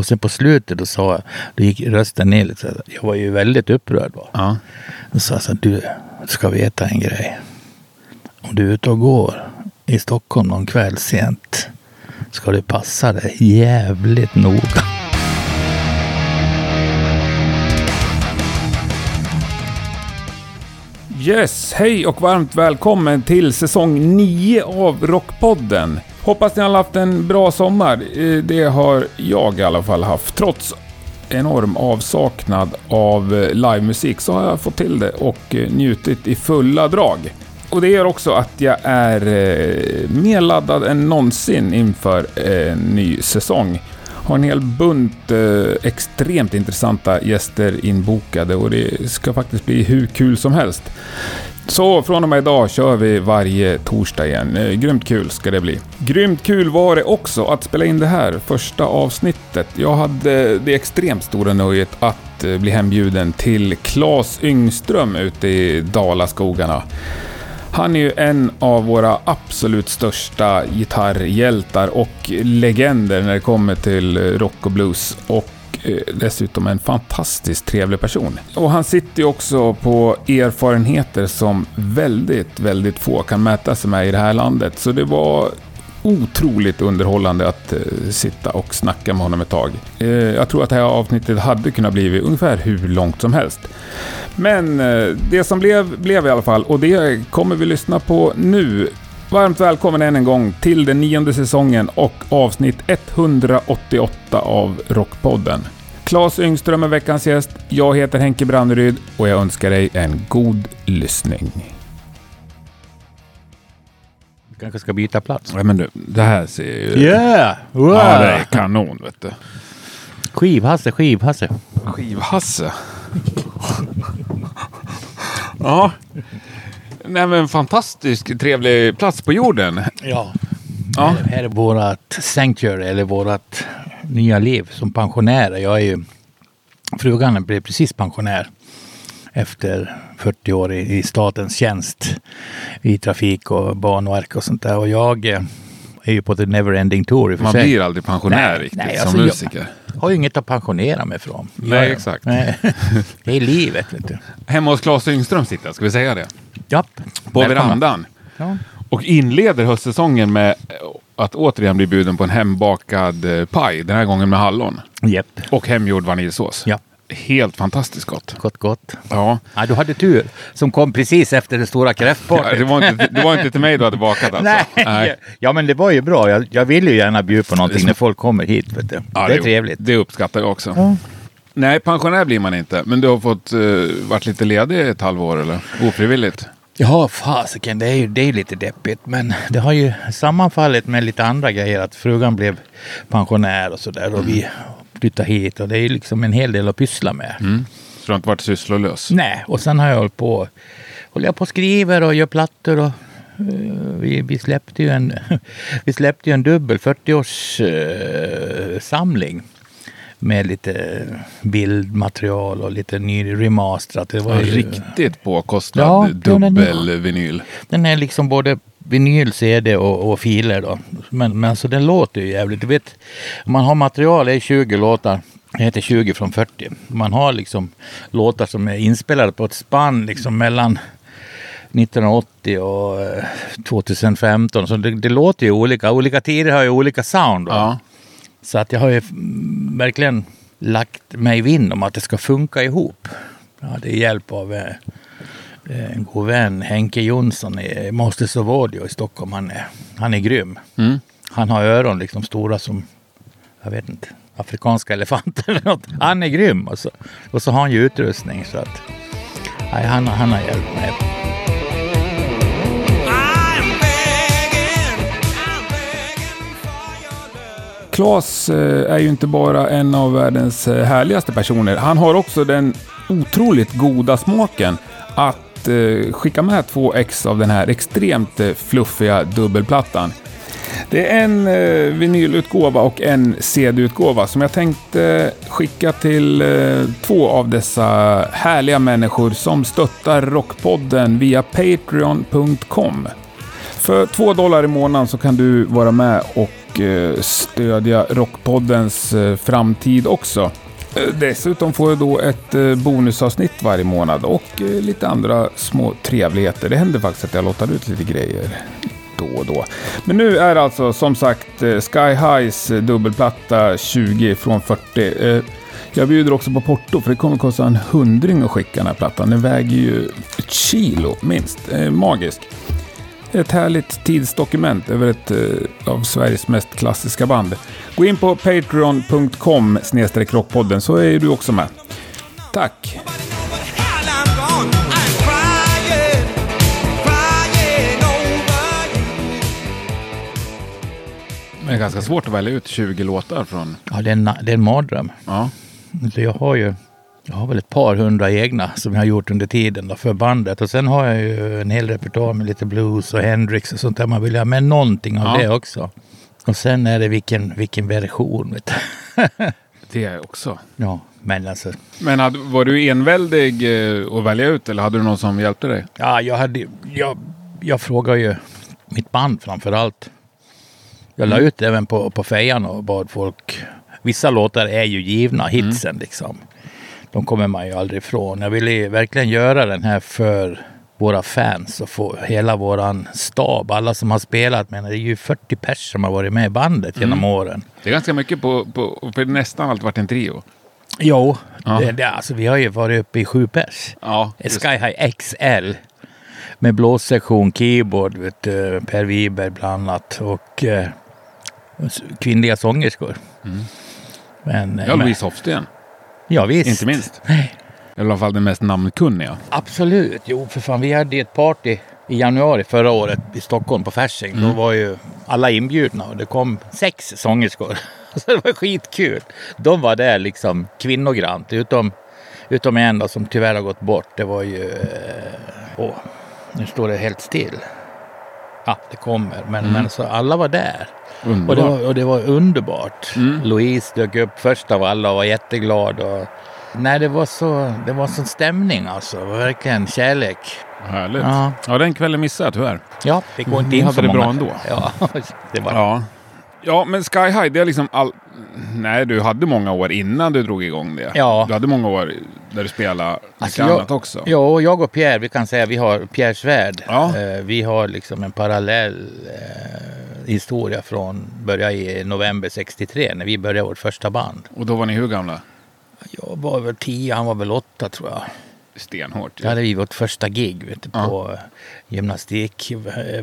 Och sen på slutet då sa jag, då gick rösten ner lite. här. Jag var ju väldigt upprörd. Va? Ja. Då sa jag så här, du ska veta en grej. Om du är ute och går i Stockholm någon kväll sent ska du passa dig jävligt noga. Yes, hej och varmt välkommen till säsong 9 av Rockpodden. Hoppas ni alla haft en bra sommar. Eh, det har jag i alla fall haft. Trots enorm avsaknad av eh, livemusik så har jag fått till det och eh, njutit i fulla drag. Och det gör också att jag är mer laddad än någonsin inför en ny säsong. Har en hel bunt extremt intressanta gäster inbokade och det ska faktiskt bli hur kul som helst. Så från och med idag kör vi varje torsdag igen. Eh, Grymt kul ska det bli. Grymt kul var det också att spela in det här första avsnittet. Jag hade det extremt stora nöjet att eh, bli hembjuden till Claes Yngström ute i Dalaskogarna. Han är ju en av våra absolut största gitarrhjältar och legender när det kommer till rock och blues. Och Eh, dessutom en fantastiskt trevlig person. Och han sitter ju också på erfarenheter som väldigt, väldigt få kan mäta sig med i det här landet. Så det var otroligt underhållande att eh, sitta och snacka med honom ett tag. Eh, jag tror att det här avsnittet hade kunnat bli ungefär hur långt som helst. Men det som blev, blev i alla fall och det kommer vi lyssna på nu. Varmt välkommen än en gång till den nionde säsongen och avsnitt 188 av Rockpodden. Claes Yngström är veckans gäst. Jag heter Henke Branneryd och jag önskar dig en god lyssning. Du kanske ska byta plats? Ja, men du, det här ser ju... Yeah! Wow. Ja, det är kanon vet du. Skivhasse, skivhasse. Skivhasse. ja. Nej men fantastisk trevlig plats på jorden. Ja. Ja. Det här är vårat sanctuary, eller vårat nya liv som pensionärer. Jag är ju... Frugan blev precis pensionär efter 40 år i, i statens tjänst i trafik och banverk och sånt där. Och jag eh, är ju på the never-ending tour i och för Man sig. blir aldrig pensionär Nej, riktigt nej, som alltså, jag- musiker. har ju inget att pensionera mig från. Nej, Jag- exakt. Nej. Det är livet, vet du. Hemma hos Claes Yngström sitter jag, ska vi säga det? Japp. På Välkomna. verandan. Ja. Och inleder höstsäsongen med att återigen bli bjuden på en hembakad eh, paj. Den här gången med hallon. Japp. Och hemgjord vaniljsås. Ja. Helt fantastiskt gott. Gott, gott. Ja. Ja, du hade tur som kom precis efter det stora Ja, kräftpartyt. det, var inte, det var inte till mig du hade bakat alltså? Nej. Ja, men det var ju bra. Jag, jag vill ju gärna bjuda på någonting när folk kommer hit. Vet du. Ja, det är trevligt. Det uppskattar jag också. Nej, pensionär blir man inte. Men du har fått uh, varit lite ledig ett halvår eller? Ofrivilligt? Ja, fasiken, det är ju det är lite deppigt. Men det har ju sammanfallit med lite andra grejer. Att frugan blev pensionär och sådär. Och vi flyttade hit. Och det är liksom en hel del att pyssla med. Mm. Så du har inte varit sysslolös? Nej, och sen har jag hållit på, håller jag på och skriver och gör plattor. Och, eh, vi, vi släppte ju en, vi släppte ju en dubbel 40-års eh, samling med lite bildmaterial och lite ny remasterat. Det var Ja, ju, riktigt påkostad Ja, dubbelvinyl. Den är liksom både vinyl, CD och, och filer då. Men, men alltså den låter ju jävligt. Du vet, man har material, det är 20 låtar. Det heter 20 från 40. Man har liksom låtar som är inspelade på ett spann liksom mellan 1980 och eh, 2015. Så det, det låter ju olika. Olika tider har ju olika sound. Ja. Så att jag har ju verkligen lagt mig vinn om att det ska funka ihop. Jag hade hjälp av eh, eh, en god vän, Henke Jonsson i of Audio i Stockholm. Han är, han är grym. Mm. Han har öron liksom stora som, jag vet inte, afrikanska elefanter eller något. Han är grym. Och så, och så har han ju utrustning så att, nej, han, han har hjälpt mig. Claes eh, är ju inte bara en av världens eh, härligaste personer. Han har också den otroligt goda smaken att Eh, skicka med två ex av den här extremt eh, fluffiga dubbelplattan. Det är en eh, vinylutgåva och en CD-utgåva som jag tänkte skicka till två av dessa härliga människor som stöttar Rockpodden via Patreon.com. För två dollar i månaden så kan du vara med och stödja Rockpoddens framtid också. Eh, dessutom får jag då ett eh, bonusavsnitt varje månad och eh, lite andra små trevligheter. Det händer faktiskt att jag låter ut lite grejer då och då. Men nu är alltså som sagt Sky Highs dubbelplatta 20 från 40. Jag bjuder också på porto för det kommer kosta en hundring att skicka den här plattan. Den väger ju ett kilo minst. Magisk. Ett härligt tidsdokument över ett eh, av Sveriges mest klassiska band. Gå in på patreon.com rockpodden så är du också med. Tack! Det är ganska svårt att välja ut 20 låtar från... Ja, det är en, det är en mardröm. Ja. Så jag har ju jag har väl ett par hundra egna som jag har gjort under tiden då för bandet. Och sen har jag ju en hel repertoar med lite blues och Hendrix och sånt där. Man vill ha med någonting av Ja. det också. Och sen är det vilken, vilken version. Vet. Det är också. ja, men alltså. Men hade, var du enväldig eh, att välja ut eller hade du någon som hjälpte dig? Ja, jag, hade, jag, jag frågar ju mitt band framför allt. Jag la ut även på, på fejan och bad folk. Vissa låtar är ju givna, hitsen liksom. De kommer man ju aldrig ifrån. Jag ville verkligen göra den här för våra fans och få hela våran stab, alla som har spelat. Men det är ju 40 pers som har varit med i bandet genom åren. Det är ganska mycket på... på för nästan alltid varit en trio. Jo, Ja. det, det, alltså, vi har ju varit uppe i sju pers. Ja. Sky High XL. Med blåssektion, keyboard, vet du, Per Wiberg bland annat. Och eh, kvinnliga sångerskor. Men, eh, Ja, men, Louise Hofsten. Ja, visst. Inte minst. Nej, I alla fall den mest namnkunniga. absolut. Jo, för fan. Vi hade ett party i januari förra året i Stockholm på Fasching. Då var ju alla inbjudna och det kom sex sångerskor. Så det var skitkul. De var där liksom kvinnogrant. Utom, utom en då, som tyvärr har gått bort. Det var ju... eh, Åh, nu står det helt still. Ja, det kommer. Men, men så alla var där. Och det, var, och det var underbart. Louise dök upp först av alla och var jätteglad. Och, nej, det var så det var sån stämning alltså. Verkligen kärlek. Härligt. Ja. Ja. den kvällen missade jag tyvärr. Ja, det går inte Ni in hade så det bra ändå. Ja, det var... Ja. Ja, men Sky High, det är liksom all... Nej, du hade många år innan du drog igång det. Ja. Du hade många år där du spelade mycket Alltså, annat jag, också. Ja, jag och Pierre, vi kan säga vi har Pierres värld. Ja. Eh, vi har liksom en parallell eh, historia från, börja i november 63 när vi började vårt första band. Och då var ni hur gamla? Jag var väl tio, han var väl åtta tror jag. Stenhårt. Då hade vi vårt första gig vet du, Ja. på eh, gymnastik.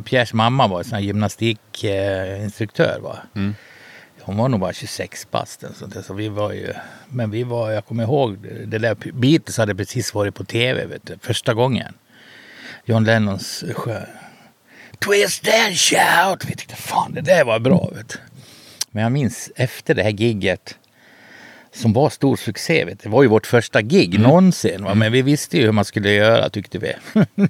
Pierres mamma var sån gymnastikinstruktör. Va? Mm. Hon var nog bara 26 bast. eller sånt där, Så vi var ju, men vi var, jag kommer ihåg, det där Beatles hade precis varit på tv vet du, första gången. John Lennons sjö. Twist and shout! Vi tyckte fan det där var bra. Vet du. Men jag minns efter det här gigget som var stor succé. Vet. Det var ju vårt första gig Mm. någonsin. Va? Men vi visste ju hur man skulle göra tyckte vi.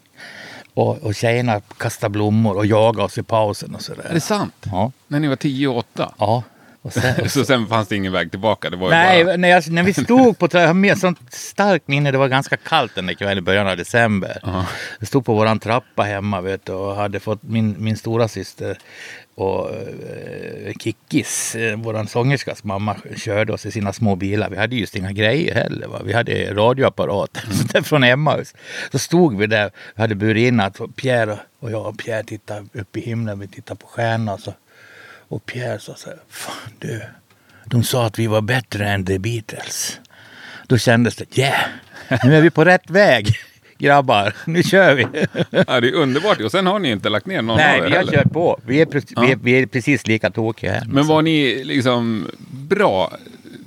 och, och tjejerna kastade blommor och jagade oss i pausen och Är sådär. det sant? Ja. När ni var 10 och 8? ja. Och sen, Så sen fanns det ingen väg tillbaka? Det var Nej, bara... när, jag, när vi stod på jag har med sånt starkt minne. Det var ganska kallt den där kvällen i början av december. Ja. Jag stod på våran trappa hemma vet och hade fått min, min stora syster och eh, Kickis, eh, våran sångerskas mamma, körde oss i sina små bilar. Vi hade just inga grejer heller. Va? Vi hade radioapparat från Emmaus. Så stod vi där, vi hade burit in att Pierre och jag och Pierre tittade upp i himlen, vi tittade på stjärnorna. och Så. Och Pierre sa så här, fan du, de sa att vi var bättre än The Beatles. Då kändes det, yeah, nu är vi på rätt väg. Grabbar, nu kör vi. Ja, det är underbart. Och sen har ni inte lagt ner någon Nej, av er vi har heller. kört på. Vi är, pre- Ja. vi är, vi är precis lika tokiga här. Men var ni liksom bra?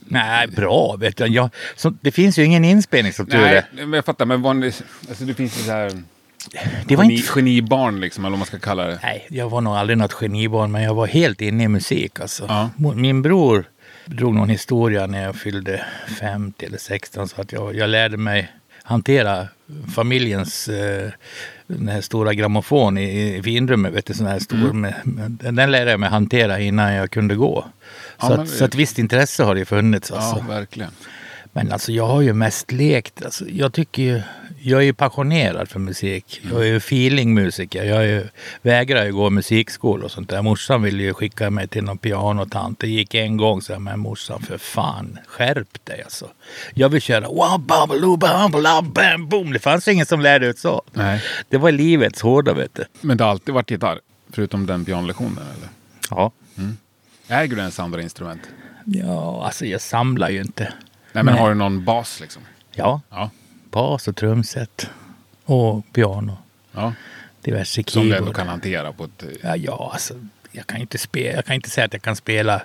Nej, bra vet du. Jag, så, det finns ju ingen inspelning som tur Nej, är. men jag fattar. Men var ni... Alltså det finns ju så här... Det var geni, inte... Genibarn liksom, eller vad man ska kalla det. Nej, jag var nog aldrig något genibarn, men jag var helt inne i musik. Alltså. Ja. Min bror drog någon historia när jag fyllde 50 eller 16, så att jag, jag lärde mig hantera familjens eh, den här stora grammofon i, i finrummet. Vet du, sån här stor, Mm. med, den lärde jag mig hantera innan jag kunde gå. Ja, så, att, så att visst intresse har det funnits. Ja, Alltså. verkligen. Men alltså jag har ju mest lekt. Alltså, jag tycker ju, jag är ju passionerad för musik. Jag är ju feelingmusiker. Jag är ju, vägrar ju gå musikskola och sånt där. Morsan ville ju skicka mig till någon pianotant. Det gick en gång så jag, men morsan för fan, skärp dig alltså. Jag vill köra boom. Det fanns ingen som lärde ut så. Nej. Det var livets hårda vet du. Men det har alltid varit gitarr? Förutom den pianolektionen eller? Ja. Äger du ens andra instrument? Ja, alltså jag samlar ju inte. Nej, men Nej. har du någon bas liksom? Ja, Ja. bas och trumset. Och piano. ja. Diverse Som du ändå keyboard. kan hantera på ett... Ja, ja alltså, jag kan inte spela. Jag kan inte säga att jag kan spela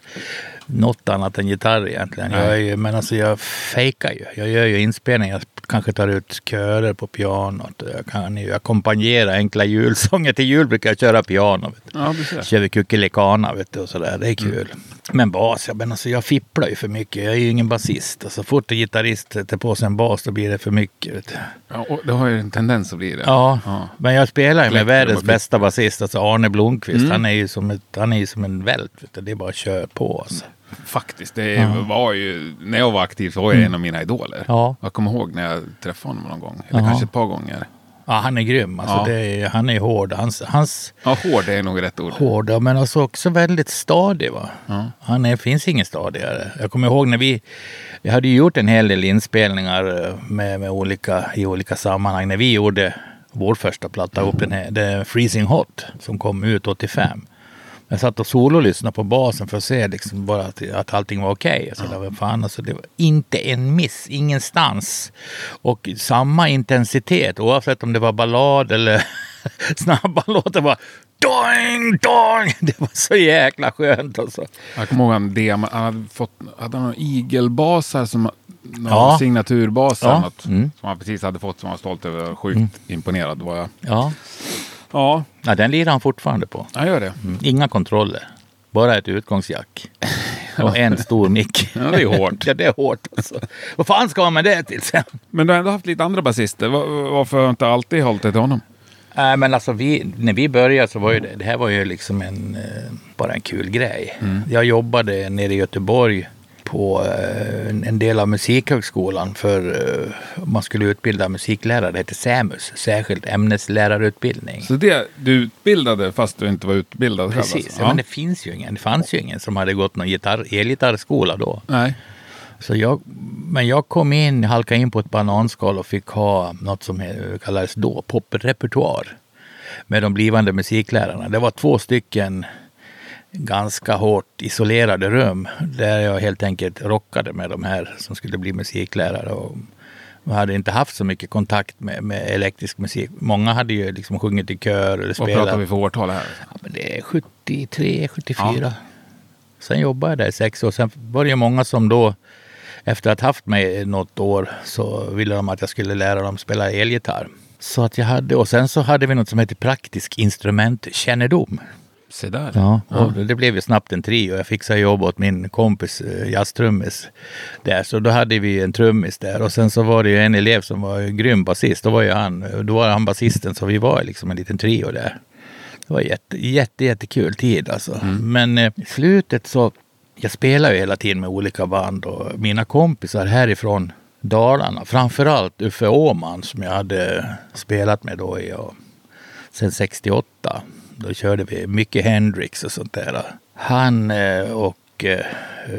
något annat än gitarr egentligen. Jag är ju, men alltså jag fejkar ju. Jag gör ju inspelningar. Jag kanske tar ut körer på pianot. Jag kan ju ackompanjera enkla julsånger. Till jul brukar jag köra piano. Vet du. Ja. Kör vi kuckelikana vet du, och sådär. Det är kul. Men bas, ja, men alltså jag fipplar ju för mycket. Jag är ju ingen basist. Så fort en gitarrist tar på sig en bas då blir det för mycket. Vet du. Ja, och det har ju en tendens att bli det. Ja, Ja. men jag spelar ju med världens bästa basist, alltså Arne Blomqvist. Mm. Han är ju som, ett, han är ju som en vält. Vet du. Det är bara att köra på. Alltså. Faktiskt. Det var ju... När jag var aktiv så var jag en av mina idoler. Mm. Ja. Jag kommer ihåg när jag träffade honom någon gång. Eller Ja. kanske ett par gånger. Ja, han är grym. Alltså, Ja. är, han är hård. Hans, hans Ja, hård är nog rätt ord. hårda, men alltså också väldigt stadig. Va? Han är, finns ingen stadigare. Jag kommer ihåg när vi... Vi hade gjort en hel del inspelningar eh, med, med olika, i olika sammanhang. När vi gjorde vår första platta, upp den här, The Freezing Hot, som kom ut 85. Jag satt och sololyssnade på basen för att se liksom bara att, att allting var okej. Okay. Så det, fan, alltså, det var inte en miss, ingenstans. Och samma intensitet oavsett om det var ballad eller snabba låtar. Bara doing, doing. Det var så jäkla skönt alltså. Jag kommer ihåg han, DM, han hade fått hade någon igelbasar som någon Ja. signaturbasar. Ja. Något, Mm. Som han precis hade fått som han var stolt över. Sjukt imponerad var jag. Ja. Ja, ja, den lirar han fortfarande på. jag gör det. Mm. Inga kontroller. Bara ett utgångsjack. Och en stor mick. Ja, det är hårt. ja, det är hårt alltså. Vad fan ska man med det till sen? Men du har ändå haft lite andra basister. Var, varför har du inte alltid hållit dig till honom? Nej, men alltså vi, när vi började så var ju det, det här var ju liksom en, eh, bara en kul grej. Jag jobbade nere i Göteborg på eh, en, del av Musikhögskolan för eh, man skulle utbilda musiklärare. Det heter SÄMUS, särskilt ämneslärarutbildning. Så det du utbildade fast du inte var utbildad själv? Precis, alltså? ja. men det finns ju ingen. Det fanns ju ingen som hade gått någon gitarr, elgitarrskola då. Nej. Så jag, men jag kom in, halkade in på ett bananskal och fick ha något som kallades då poprepertoar med de blivande musiklärarna. Det var två stycken ganska hårt isolerade rum där jag helt enkelt rockade med de här som skulle bli musiklärare. Och jag hade inte haft så mycket kontakt med, med elektrisk musik. Många hade ju liksom sjungit i kör eller Vad pratar vi för årtal här? Ja, men det är 73, 74. Sen jobbade jag där i sex år. Sen var det ju många som då, efter att ha haft mig något år, så ville de att jag skulle lära dem spela elgitarr. Så att jag hade, och sen så hade vi något som heter praktisk instrumentkännedom. Se där. Ja, och det blev ju snabbt en trio. Jag fixade jobb åt min kompis eh, jazztrummis där. Så då hade vi en trummis där. Och sen så var det ju en elev som var grym basist. Då var ju han, då var han basisten. Så vi var liksom en liten trio där. Det var jätte, jätte, jättekul tid alltså. Men eh, i slutet så, jag spelar ju hela tiden med olika band och mina kompisar härifrån Dalarna, framförallt Uffe Åman som jag hade spelat med då i, och, sen 68. Då körde vi mycket Hendrix och sånt där. Han eh, och eh,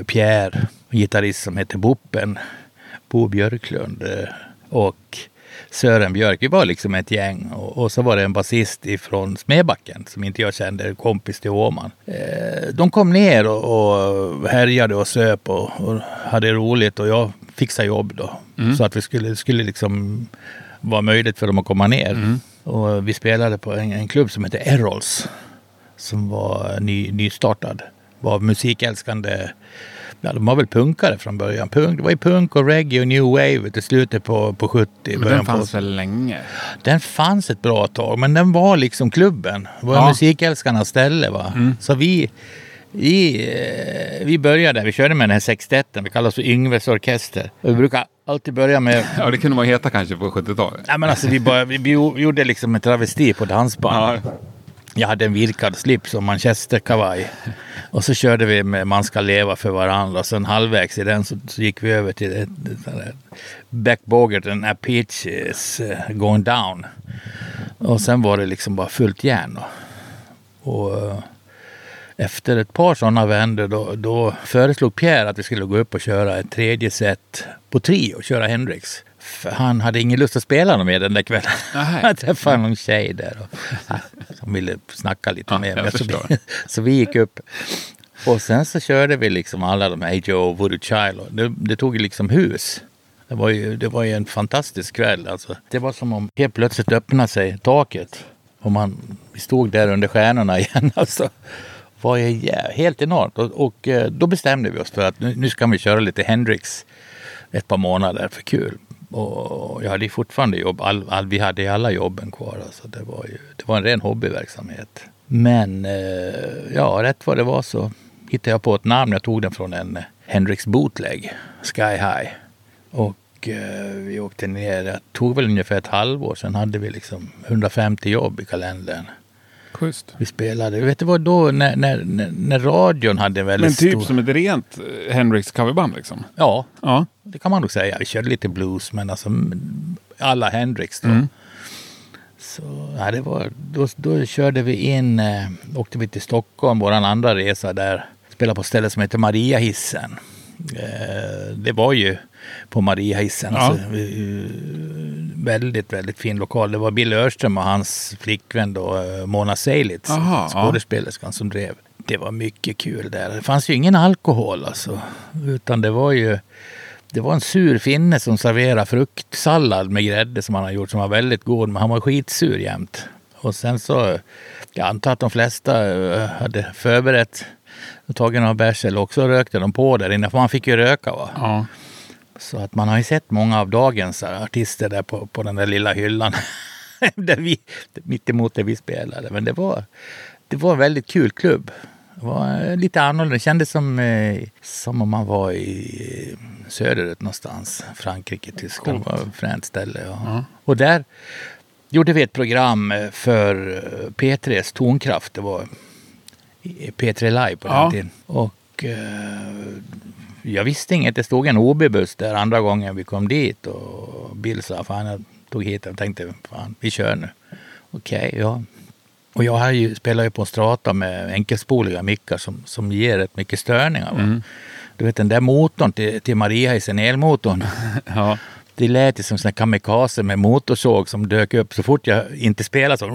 Pierre, en gitarrist som heter Boppen, Bo Björklund eh, och Sören Björk. Vi var liksom ett gäng och, och så var det en basist ifrån Smedbacken som inte jag kände, kompis till Åman. Eh, de kom ner och, och härjade och söp och, och hade roligt och jag fixade jobb då. Så att vi skulle, skulle liksom vara möjligt för dem att komma ner. Och vi spelade på en, en klubb som heter Errols som var ny, nystartad. Var musikälskande Ja, de var väl punkare från början. Punk, det var ju punk och reggae och new wave till slutet på, på 70. Men den på- fanns väl länge? den fanns ett bra tag, men den var liksom klubben. Det var Ja. musikälskarnas ställe. Va? Så vi, vi, eh, vi började, vi körde med den här sextetten. Vi kallas för Yngves orkester. Vi brukar alltid börja med... Ja, det kunde man heta kanske på 70-talet. Nej, men alltså, vi, bara, vi, vi gjorde liksom en travesti på dansband. Ja. Jag hade en virkad slips och manchesterkavaj. Och så körde vi med Man ska leva för varandra. Och sen halvvägs i den så, så gick vi över till sånt där Beck Bogert and Apaches uh, Going Down. Och sen var det liksom bara fullt järn. då. Och, eh, efter ett par sådana vändor då, då föreslog Pierre att vi skulle gå upp och köra ett tredje set på trio, köra Hendrix. För han hade ingen lust att spela något mer den där kvällen. Jag träffade någon tjej där och, som ville snacka lite Ja, med mig. Så vi, så vi gick upp. Och sen så körde vi liksom alla de här Hey Joe, Voodoo Child. och Det, det tog liksom hus. Det var, ju, det var ju en fantastisk kväll. Alltså. Det var som om helt plötsligt öppnade sig taket. Och man, vi stod där under stjärnorna igen. Alltså. Var ju helt enormt. Och, och eh, då bestämde vi oss för att nu, nu ska vi köra lite Hendrix ett par månader för kul. Och jag hade fortfarande jobb. All, all, vi hade alla jobben kvar. Alltså. Det, var ju, det var en ren hobbyverksamhet. Men eh, ja, rätt vad det var så hittade jag på ett namn. Jag tog den från en Hendrix bootleg, Sky High. Och eh, vi åkte ner. Det tog väl ungefär ett halvår. Sen hade vi liksom 150 jobb i kalendern. Schysst. Vi spelade. Vet du vad då när, när, när, när radion hade en väldigt Men typ stor... som ett rent eh, Hendrix coverband liksom. Ja, Ja. det kan man nog säga. Vi körde lite blues, men alltså alla Hendrix då. Mm. Så ja, det var, då, då körde vi in, eh, åkte vi till Stockholm, vår andra resa där. Spelade på ett ställe som heter Mariahissen. Eh, det var ju på Mariahissen. Ja. Alltså, väldigt, väldigt fin lokal. Det var Bill Örström och hans flickvän då, eh, Mona Seilitz, Aha, ja. skådespelerskan som drev. Det var mycket kul där. Det fanns ju ingen alkohol alltså. Utan det var ju det var en sur finne som serverade fruktsallad med grädde som han har gjort som var väldigt god. Men han var skitsur jämt. Och sen så, jag antar att de flesta eh, hade förberett och tagit några bärs eller också rökte de på där inne. För man fick ju röka va. ja. Så att man har ju sett många av dagens artister där på, på den där lilla hyllan. där vi, mitt emot där vi spelade. Men det var, det var en väldigt kul klubb. Det var eh, lite annorlunda. Det kändes som, eh, som om man var i eh, söderut någonstans. Frankrike, Tyskland. Var ett fränt ställe. Ja. Och där gjorde vi ett program för eh, P3s Tonkraft. Det var i P3 Live på den Ja. tiden. Och jag visste inget. Det stod en OB-buss där andra gången vi kom dit. Och Bill sa, fan jag tog hit den och tänkte, fan vi kör nu. Okej, ja. Och jag har ju, spelar ju på en strata med enkelspoliga mickar som, som ger rätt mycket störningar. Va? Du vet den där motorn till, till Mariahissen, elmotorn. ja. Det lät ju som här kamikaze med motorsåg som dök upp så fort jag inte spelade så.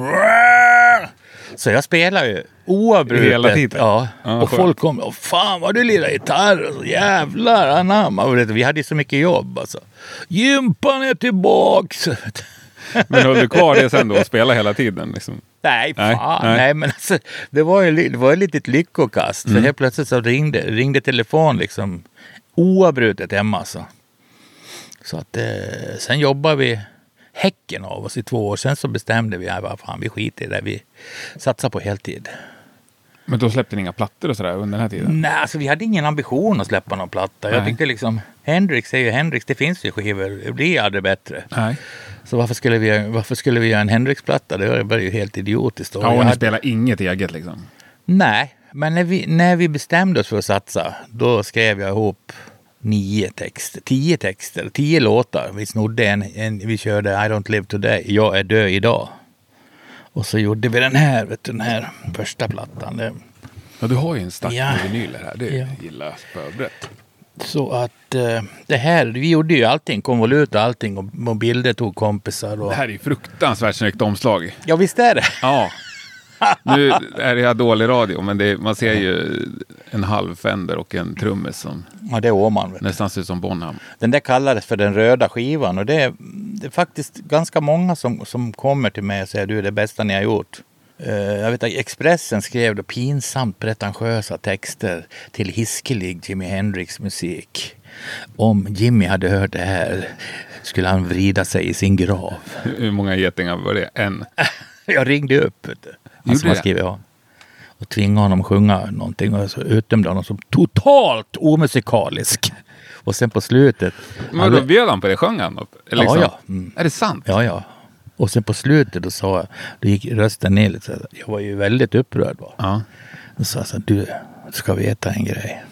Så jag spelar ju oavbrutet. Hela tiden? Ja. Ja, och skönt. folk kom och fan vad du lirar gitarr. Och så Jävlar anamma. Och Vi hade ju så mycket jobb alltså. Gympan är tillbaks. Men höll du kvar det sen då och spela hela tiden? Liksom? Nej, fan. nej. Nej, men alltså, det var ju det var ett litet lyckokast. Mm. För helt plötsligt så ringde, ringde telefon liksom oavbrutet hemma. Alltså. Så att eh, sen jobbade vi häcken av oss i två år. Sen så bestämde vi att fan, vi skiter i det. Vi satsar på heltid. Men då släppte ni inga plattor och sådär under den här tiden? Nej, alltså vi hade ingen ambition att släppa någon platta. Jag Nej. tyckte liksom, Hendrix är ju Hendrix, det finns ju skivor. Det blir aldrig bättre. Nej. Så varför skulle vi, varför skulle vi göra en Hendrix-platta? Det var ju helt idiotiskt. Och Ja, jag och ni hade- spelar inget eget liksom? Nej, men när vi, när vi bestämde oss för att satsa, då skrev jag ihop nio texter, tio texter, tio låtar. Vi snodde en, en vi körde I don't live today, Jag är död idag. Och så gjorde vi den här, vet du, den här första plattan. Det, Ja, du har ju en stack Ja. med vinyler här. Det Ja. gillar förberett. så att eh, det här, vi gjorde ju allting, konvolut och allting och, och bilder tog kompisar. Och, Det här är ju fruktansvärt snyggt omslag. Ja, visst är det. Ja. Nu är det här dålig radio, men det, man ser ju en halv Fender och en trummis som Ja, det är Åman. Vet du. nästan ser ut som Bonham. Den där kallades för den röda skivan och det är, det är faktiskt ganska många som, som kommer till mig och säger du är det bästa ni har gjort. Eh, jag vet att Expressen skrev då pinsamt pretentiösa texter till hiskelig Jimi Hendrix musik. Om Jimmy hade hört det här skulle han vrida sig i sin grav. Hur många getingar var det? En? Jag ringde upp. Han som har skrivit ja. Och tvingade honom att sjunga någonting och så utdömde honom som totalt omusikalisk. Och sen på slutet. Men då bjöd han på det? Sjöng han något? Eller Ja, liksom? ja. Mm. Är det sant? Ja, ja. Och sen på slutet då sa jag, då gick rösten ner lite. så. Jag var ju väldigt upprörd. Va? Ja. Då sa jag så här, du ska veta en grej.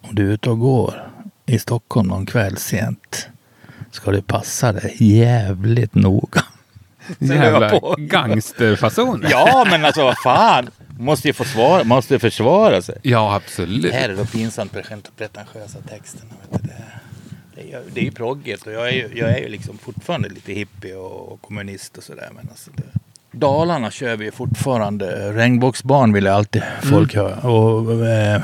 Om du är ute och går i Stockholm någon kväll sent ska du passa dig jävligt noga. Jag Jävla på. gangsterfason. Ja, men alltså vad fan. Måste ju försvara, måste försvara sig. Ja, absolut. Det här är då pinsamt pretentiösa- pretentiösa texterna. Vet du, det, det, är, ju- det är ju proggigt och jag är ju, jag är ju liksom fortfarande lite hippie och, och kommunist och sådär. Men alltså det, Dalarna kör vi ju fortfarande. Regnbågsbarn vill alltid folk höra. Och eh,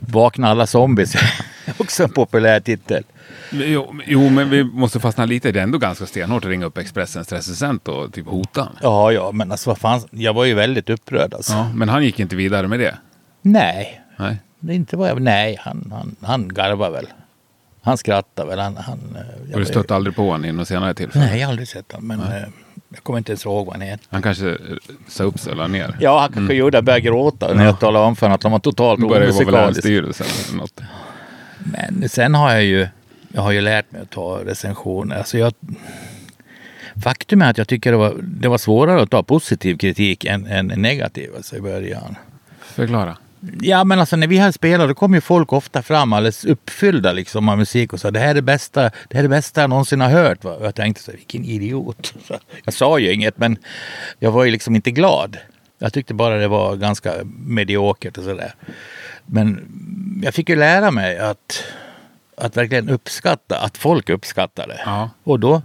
Vakna alla zombies också en populär titel. Jo, jo, men vi måste fastna lite. Det är ändå ganska stenhårt att ringa upp Expressens recensent och typ hota. Ja, ja, men alltså vad fan. Jag var ju väldigt upprörd alltså. Ja, men han gick inte vidare med det. Nej, Nej. det är inte vad jag... Nej, han, han, han garvar väl. Han skrattar väl. Han, han, eh, Och du vet- stött aldrig på honom i något senare tillfälle? Nej, jag har aldrig sett honom. Men eh, jag kommer inte ens ihåg vad han heter. Han kanske eh, sa upp sig och la ner. Ja, han kanske gjorde. Jag började gråta när jag talade om för honom att de var totalt börjar det vara omusikaliska. Länsstyrelsen eller något. Men sen har jag ju... Jag har ju lärt mig att ta recensioner. Alltså jag, faktum är att jag tycker det var, det var svårare att ta positiv kritik än, än negativ alltså i början. Förklara. Ja men alltså när vi hade spelat då kom ju folk ofta fram alldeles uppfyllda liksom av musik och sa det här är det bästa, det här är det bästa jag någonsin har hört. Va? Och jag tänkte så vilken idiot. Så jag sa ju inget men jag var ju liksom inte glad. Jag tyckte bara det var ganska mediokert och sådär. Men jag fick ju lära mig att, att verkligen uppskatta, att folk uppskattar det. Ja. Och då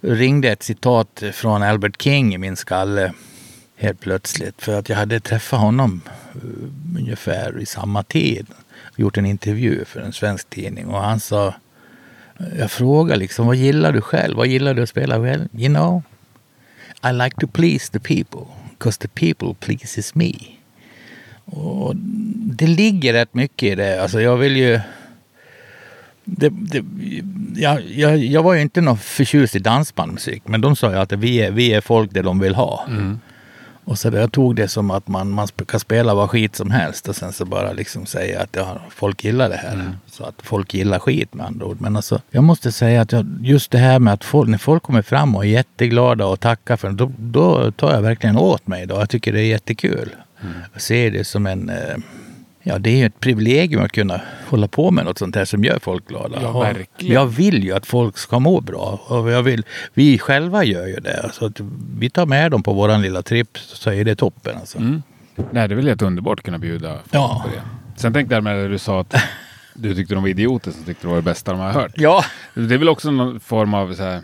ringde ett citat från Albert King i min skalle helt plötsligt. För att jag hade träffat honom eh, ungefär i samma tid. Gjort en intervju för en svensk tidning och han sa jag frågade liksom, vad gillar du själv? Vad gillar du att spela? Well, you know, I like to please the people. Because the people pleases me. Och det ligger rätt mycket i det. Alltså jag vill ju... Det, det, jag, jag, jag var ju inte någon förtjust i dansbandmusik. Men de sa ju att vi är, vi är folk det de vill ha. Och så jag tog det som att man, man kan spela vad skit som helst och sen så bara liksom säga att ja, folk gillar det här. Så att folk gillar skit med andra ord. Men alltså, jag måste säga att jag, just det här med att folk, när folk kommer fram och är jätteglada och tackar för det, då, då tar jag verkligen åt mig. Då. Jag tycker det är jättekul. Jag ser det som en... Eh, Ja, det är ju ett privilegium att kunna hålla på med något sånt här som gör folk glada. Ja, verkligen. Jag vill ju att folk ska må bra. Och jag vill, vi själva gör ju det. Så att vi tar med dem på våran lilla tripp så är det toppen. Alltså. Nej, det är väl helt underbart att kunna bjuda folk Ja. på det. Sen tänkte jag med det du sa att du tyckte de var idioter som tyckte det var det bästa de har hört. Ja, Det är väl också någon form av så här,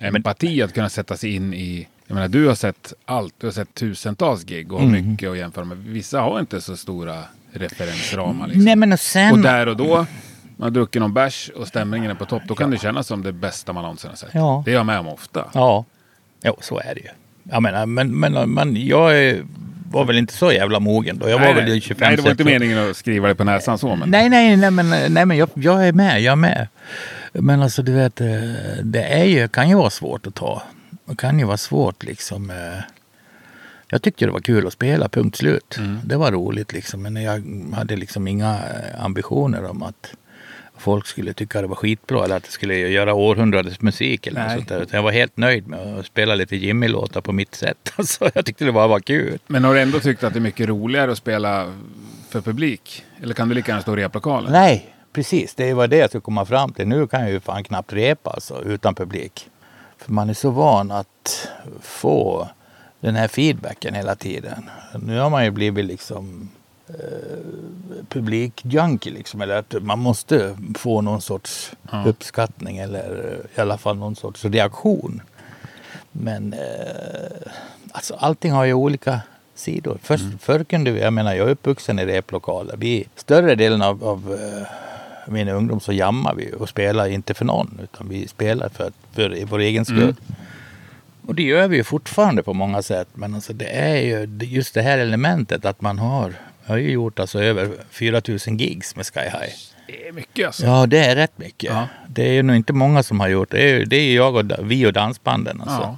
empati att kunna sätta sig in i. Jag menar, du har sett allt. Du har sett tusentals gig och Mm. mycket att jämföra med. Vissa har inte så stora referensramar. Liksom. nej men och sen... Och där och då, man har druckit någon bärs och stämningen är på topp. Då kan det kännas som det bästa man någonsin har sett. Ja. Det är jag med om ofta. Ja, jo, så är det ju. Jag menar, men, men, men jag var väl inte så jävla mogen då. Jag var nej, väl nej. i 25 nej, det var inte meningen att skriva det på näsan så. Men... Nej, nej, nej, men, nej, men jag, jag är med. Jag är med. Men alltså du vet, eh, det är ju, kan ju vara svårt att ta. Det kan ju vara svårt liksom. Jag tyckte det var kul att spela, punkt slut. Det var roligt liksom. Men jag hade liksom inga eh, ambitioner om att folk skulle tycka det var skitbra eller att det skulle göra århundradets musik eller något sånt där. Jag var helt nöjd med att spela lite Jimmy-låtar på mitt sätt. Alltså, jag tyckte det bara var kul. Men har du ändå tyckt att det är mycket roligare att spela för publik? Eller kan du lika gärna stå i replokalen? Nej, precis. Det var det jag skulle komma fram till. Nu kan jag ju fan knappt repa alltså, utan publik. För man är så van att få den här feedbacken hela tiden. Nu har man ju blivit liksom eh, publikjunkie liksom. Eller att man måste få någon sorts Ja. uppskattning eller i alla fall någon sorts reaktion. Men eh, alltså allting har ju olika sidor. Först, Förr kunde vi, jag menar jag är uppvuxen i replokaler. Vi, större delen av, av eh, min ungdom så jammar vi och spelar inte för någon utan vi spelar för, för vår egen skull. Och det gör vi ju fortfarande på många sätt. Men alltså det är ju just det här elementet att man har, jag har ju gjort alltså över 4000 gigs med Sky High. Det är mycket alltså. Ja, det är rätt mycket. Ja. Det är ju nog inte många som har gjort det. Är, ju- det är jag och vi och dansbanden. Alltså. Ja.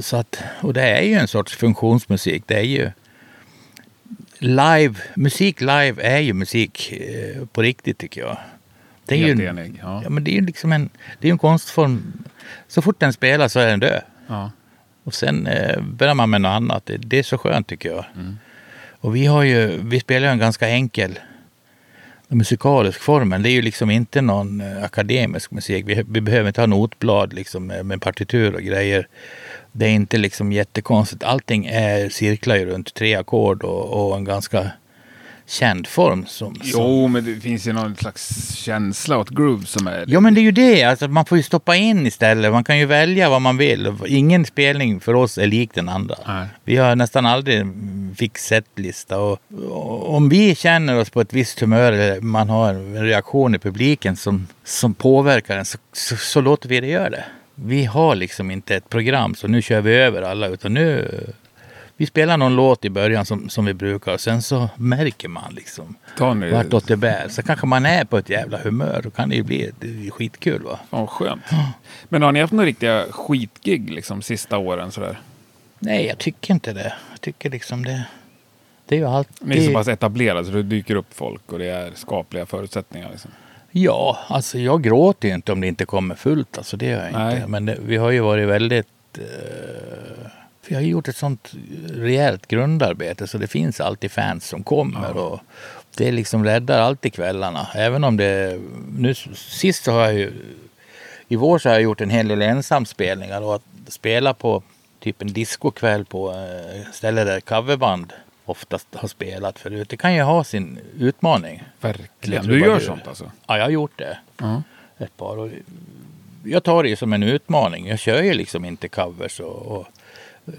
Så att, och det är ju en sorts funktionsmusik. Det är ju live. Musik live är ju musik eh, på riktigt tycker jag. Det är ju Helt en- enig. Ja. Ja, men det är ju liksom en, det är ju en konstform. Så fort den spelar så är den död. Ja. Och sen eh, börjar man med något annat. Det, det är så skönt tycker jag. Och vi har ju, vi spelar ju en ganska enkel musikalisk formen. Det är ju liksom inte någon eh, akademisk musik. Vi, vi behöver inte ha notblad liksom med, med partitur och grejer. Det är inte liksom jättekonstigt. Allting är, cirklar ju runt tre ackord och, och en ganska känd form. Som, som, Jo, men det finns ju någon slags känsla åt groove som är... Ja men det är ju det, alltså, man får ju stoppa in istället. Man kan ju välja vad man vill. Ingen spelning för oss är lik den andra. Nej. Vi har nästan aldrig fix setlista. Och, och om vi känner oss på ett visst humör eller man har en reaktion i publiken som, som påverkar en så, så, så låter vi det göra det. Vi har liksom inte ett program så nu kör vi över alla utan nu vi spelar någon låt i början som, som vi brukar och sen så märker man liksom ni... vartåt det bär. Så kanske man är på ett jävla humör. Då kan det ju bli det är skitkul va. Vad skönt. Men har ni haft några riktiga skitgig liksom sista åren sådär? Nej, jag tycker inte det. Jag tycker liksom det. Det är ju allt. Ni är så pass etablerade så det dyker upp folk och det är skapliga förutsättningar. Liksom. Ja, alltså jag gråter ju inte om det inte kommer fullt. Alltså det gör jag Nej. inte. Men det, vi har ju varit väldigt... Eh, vi har ju gjort ett sånt rejält grundarbete så det finns alltid fans som kommer. Och det liksom räddar alltid kvällarna. Även om det... Nu sist så har jag ju... I vår så har jag gjort en hel del ensamspelningar och att spela på typ en discokväll på eh, ställe där coverband oftast har spelat förut. Det kan ju ha sin utmaning. Verkligen. Jag Du gör du- sånt alltså? Ja, jag har gjort det. Ja. Ett par. Och jag tar det ju som en utmaning. Jag kör ju liksom inte covers och, och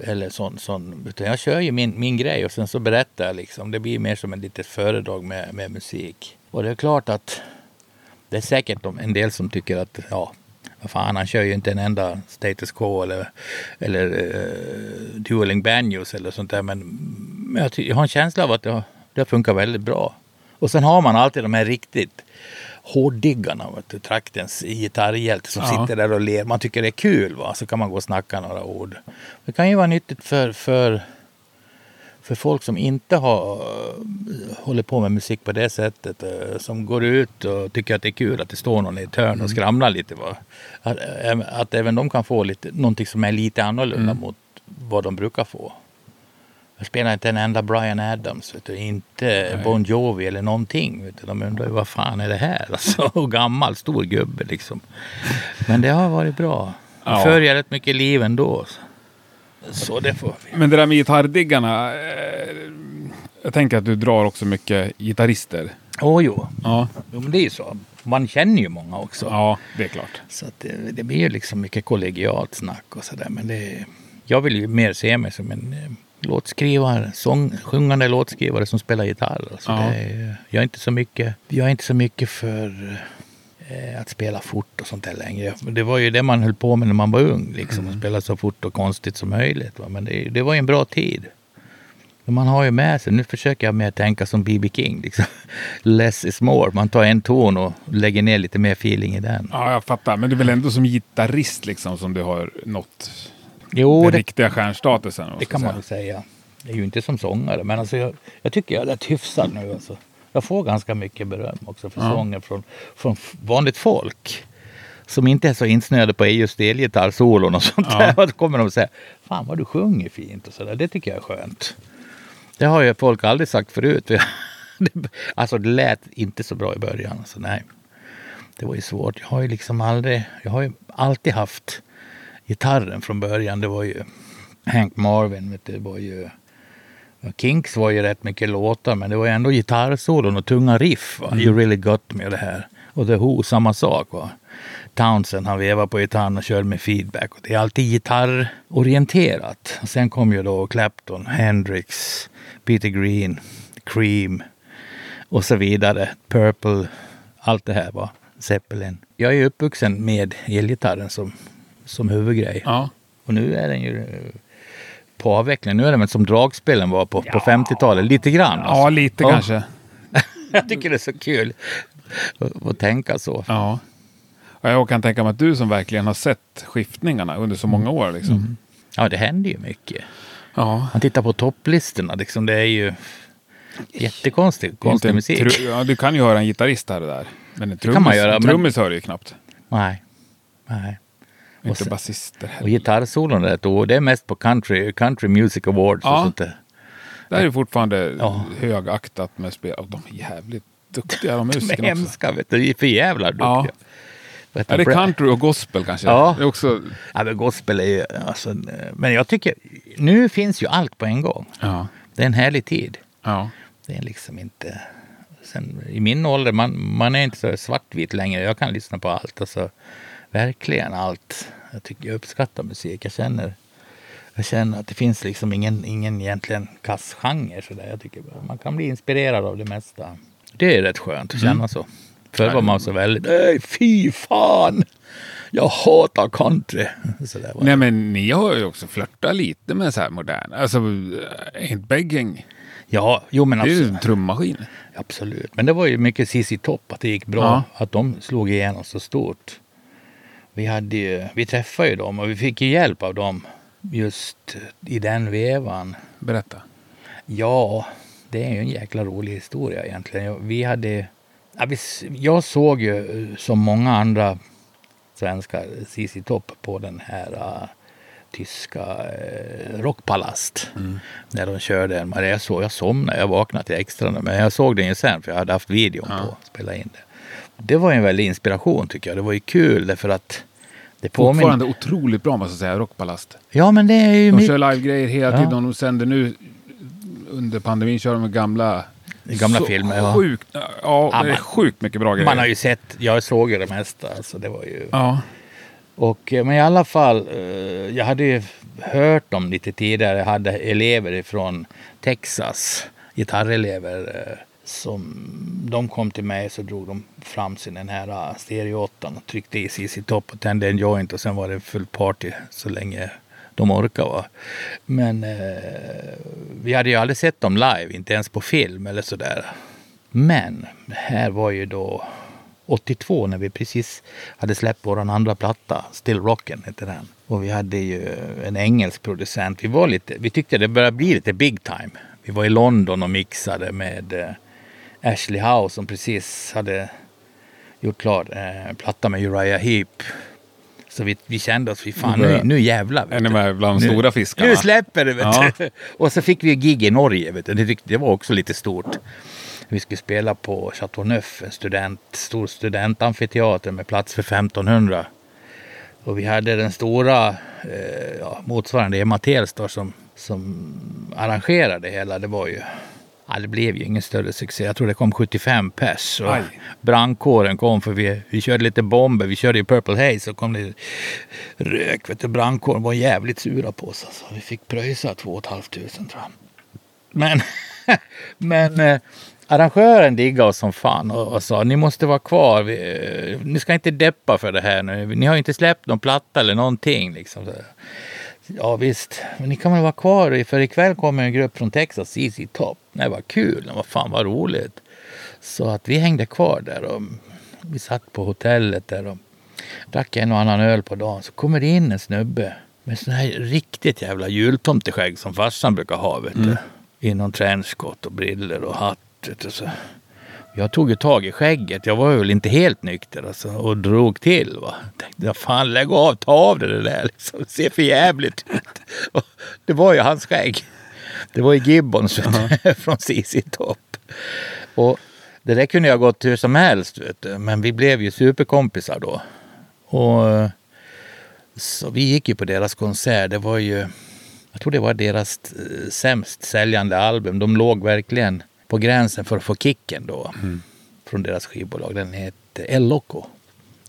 eller sån, sån, utan jag kör ju min, min grej och sen så berättar jag liksom. Det blir mer som ett litet föredrag med, med musik. Och det är klart att det är säkert en del som tycker att ja, vad fan, han kör ju inte en enda status quo eller, eller uh, dueling banjos eller sånt där. Men, jag, jag har en känsla av att det, har- det funkar väldigt bra. Och sen har man alltid de här riktigt hårddiggarna, du, traktens gitarrhjälte som Ja. sitter där och ler. Man tycker det är kul, va? så kan man gå och snacka några ord. Det kan ju vara nyttigt för, för, för folk som inte har håller på med musik på det sättet. eh, Som går ut och tycker att det är kul att det står någon i ett hörn och skramlar lite. Va? Att, eh, att även de kan få lite, någonting som är lite annorlunda mot vad de brukar få. Jag spelar inte en enda Brian Adams, vet du. inte Bon Jovi eller någonting. Vet du. De undrar ju vad fan är det här? Alltså, och gammal, stor gubbe liksom. Men det har varit bra. Ja. följer rätt mycket liv ändå. Så, det får vi. Men det där med gitarrdiggarna. Eh, jag tänker att du drar också mycket gitarrister. Åh jo. Ja, jo, men det är ju så. Man känner ju många också. ja det är klart. Så det, det blir ju liksom mycket kollegialt snack och sådär. Men det, jag vill ju mer se mig som en eh, låtskrivare, sång, sjungande låtskrivare som spelar gitarr. Alltså Ja. är, jag, är inte så mycket, jag är inte så mycket för eh, att spela fort och sånt där längre. Det var ju det man höll på med när man var ung. Liksom, Att spela så fort och konstigt som möjligt. Va? Men det, det var ju en bra tid. Man har ju med sig, nu försöker jag mer tänka som B.B. King. Liksom. Less is more. Man tar en ton och lägger ner lite mer feeling i den. Ja, jag fattar. Men det är väl ändå som gitarrist liksom som du har nått Jo, den det, riktiga stjärnstatusen. det kan man säga. väl säga. Det är ju inte som sångare, men alltså jag, jag tycker jag är rätt hyfsad nu. Alltså. Jag får ganska mycket beröm också för Ja. sånger från, från vanligt folk. Som inte är så insnöade på EUs elgitarrsolon och sånt Ja. där. Då kommer de och säger, fan vad du sjunger fint och sådär. Det tycker jag är skönt. Det har ju folk aldrig sagt förut. Alltså det lät inte så bra i början. Alltså, nej. Det var ju svårt. Jag har ju liksom aldrig, jag har ju alltid haft gitarren från början. Det var ju Hank Marvin, vet du, det var ju Kinks var ju rätt mycket låtar men det var ju ändå gitarrsolon och tunga riff. Va? You really got me och det här. Och The Who, samma sak. Va? Townsend, han vevar på gitarren och körde med feedback. Och det är alltid gitarrorienterat. Och sen kom ju då Clapton, Hendrix, Peter Green, Cream och så vidare. Purple, allt det här var Zeppelin. Jag är uppvuxen med elgitarren som, som huvudgrej. Ja. Och nu är den ju eh, på avveckling. Nu är den väl som dragspelen var på, på 50-talet. Lite grann. ja, alltså. lite Ja. kanske. Jag tycker det är så kul att, tänka så. Ja. Och jag kan tänka mig att du som verkligen har sett skiftningarna under så många år. Liksom. Ja, det händer ju mycket. Ja. Man tittar på topplistorna. Liksom, det är ju jättekonstig konstig musik. ja, du kan ju höra en gitarrist här och där. Men en kan man trummis, göra, en men- trummis hör du ju knappt. Nej. Nej. Inte sen- basister Och heller. gitarrsolon är ett ord. Det är mest på country, country music awards och Ja. sånt där. Det här är fortfarande Ja. högaktat med spel. Och de är jävligt duktiga de De är musikerna hemska, vet du. De är för jävla duktiga. Ja. Är det country och gospel kanske? Ja. Det är också... Ja, men gospel är ju... Alltså, men jag tycker... Nu finns ju allt på en gång. Ja. Det är en härlig tid. Ja. Det är liksom inte... Sen, I min ålder, man, man är inte så svartvit längre. Jag kan lyssna på allt. Alltså, verkligen allt. Jag, tycker, jag uppskattar musik. Jag känner, jag känner att det finns liksom ingen, ingen egentligen kass genre. Så där. Jag tycker man kan bli inspirerad av det mesta. Det är rätt skönt att känna så. Förr var man så väldigt, nej fy fan! Jag hatar country. Nej men ni har ju också flörtat lite med så här modern. Alltså, Ain't Begging. Ja, jo men Det är ju absolut. en trummaskin. Absolut, men det var ju mycket CC Topp att det gick bra. Ja. Att de slog igenom så stort. Vi, hade ju, vi träffade ju dem och vi fick ju hjälp av dem just i den vevan. Berätta. Ja, det är ju en jäkla rolig historia egentligen. Vi hade, ja, jag såg ju eh, som många andra svenskar CC Topp på den här uh, tyska uh, Rockpalast. När de körde en. Men jag, såg, jag somnade, jag vaknade till extra Men jag såg den ju sen för jag hade haft videon på att spela in det. Det var en väldig inspiration tycker jag. Det var ju kul därför att det påminner... Fortfarande otroligt bra måste jag säga, Rockpalast. Ja men det är ju... De my- kör live-grejer hela Ja. tiden. De sänder nu under pandemin kör de gamla... Gamla så filmer, ja. Sjukt, ja, Ja, det är sjukt mycket bra grejer. Man har ju sett, jag såg ju det mesta. Alltså det var ju... Ja. Och, eh, men i alla fall, eh, jag hade ju hört dem lite tidigare. Jag hade elever från Texas, gitarrelever. Som, de kom till mig så drog de fram sin den här äh, stereo och tryckte i CC Top och tände en joint och sen var det full party så länge de orkade. Va? Men eh, vi hade ju aldrig sett dem live, inte ens på film eller sådär. Men här var ju då 82 när vi precis hade släppt vår andra platta, Still Rockin' hette den. Och vi hade ju en engelsk producent. Vi, var lite, vi tyckte det började bli lite big time. Vi var i London och mixade med eh, Ashley Howe som precis hade gjort klart eh, en platta med Uriah Heep. Så vi, vi kände oss, fy fan Nu nu, jävlar. vet med bland de stora fiskarna? Nu släpper det vet Ja. du. Och så fick vi gig i Norge. Vet du. Det var också lite stort. Vi skulle spela på Chateau Neuf, en student, stor studentamfiteater med plats för 1500. Och vi hade den stora eh, ja, motsvarande Emma Telstar som, som arrangerade hela. Det var ju Ja, det blev ju ingen större succé. Jag tror det kom 75 pers. Och Aj. brandkåren kom för vi, vi körde lite bomber. Vi körde i Purple Haze och kom det rök. Vet du, brandkåren var jävligt sura på oss. Alltså. Vi fick pröjsa 2 500 tror jag. Men, men eh, arrangören diggade oss som fan och, och sa ni måste vara kvar. Vi, eh, ni ska inte deppa för det här nu. Ni har inte släppt någon platta eller någonting. Liksom. Så, Ja visst, men ni kan väl vara kvar för ikväll kommer en grupp från Texas, CC Top. Nej vad kul, vad fan vad roligt. Så att vi hängde kvar där och vi satt på hotellet där och drack en och annan öl på dagen. Så kommer det in en snubbe med sån här riktigt jävla jultomteskägg som farsan brukar ha. Vet du. I någon trenchcoat och briller och hatt. Vet du, så. Jag tog ju tag i skägget. Jag var väl inte helt nykter alltså, och drog till. Va? Tänkte, fan lägg av, ta av det där. Liksom. Det ser för jävligt ut. Det var ju hans skägg. Det var ju Gibbons vet du, från CC Top. Och det där kunde jag gått hur som helst. Vet du. Men vi blev ju superkompisar då. Och så vi gick ju på deras konsert. Det var ju, jag tror det var deras eh, sämst säljande album. De låg verkligen på gränsen för att få kicken då. Från deras skivbolag. Den hette El Loco.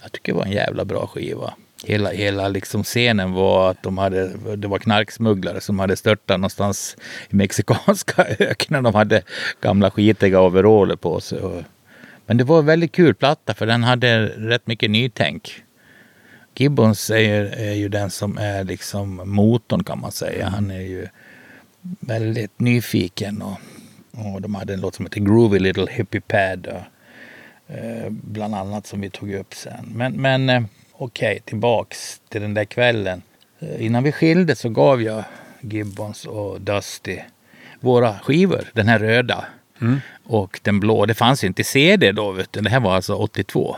Jag tycker det var en jävla bra skiva. Hela, hela liksom scenen var att de hade, det var knarksmugglare som hade störtat någonstans i mexikanska öknen. De hade gamla skitiga overaller på sig. Men det var en väldigt kul platta för den hade rätt mycket nytänk. Gibbons är, är ju den som är liksom motorn kan man säga. Han är ju väldigt nyfiken och, och de hade en låt som heter Groovy Little Hippie Pad. Och, eh, bland annat som vi tog upp sen. Men, men eh, okej, tillbaks till den där kvällen. Eh, innan vi skilde så gav jag Gibbons och Dusty våra skivor, den här röda. Och den blå, det fanns ju inte CD då, vet du. det här var alltså 82.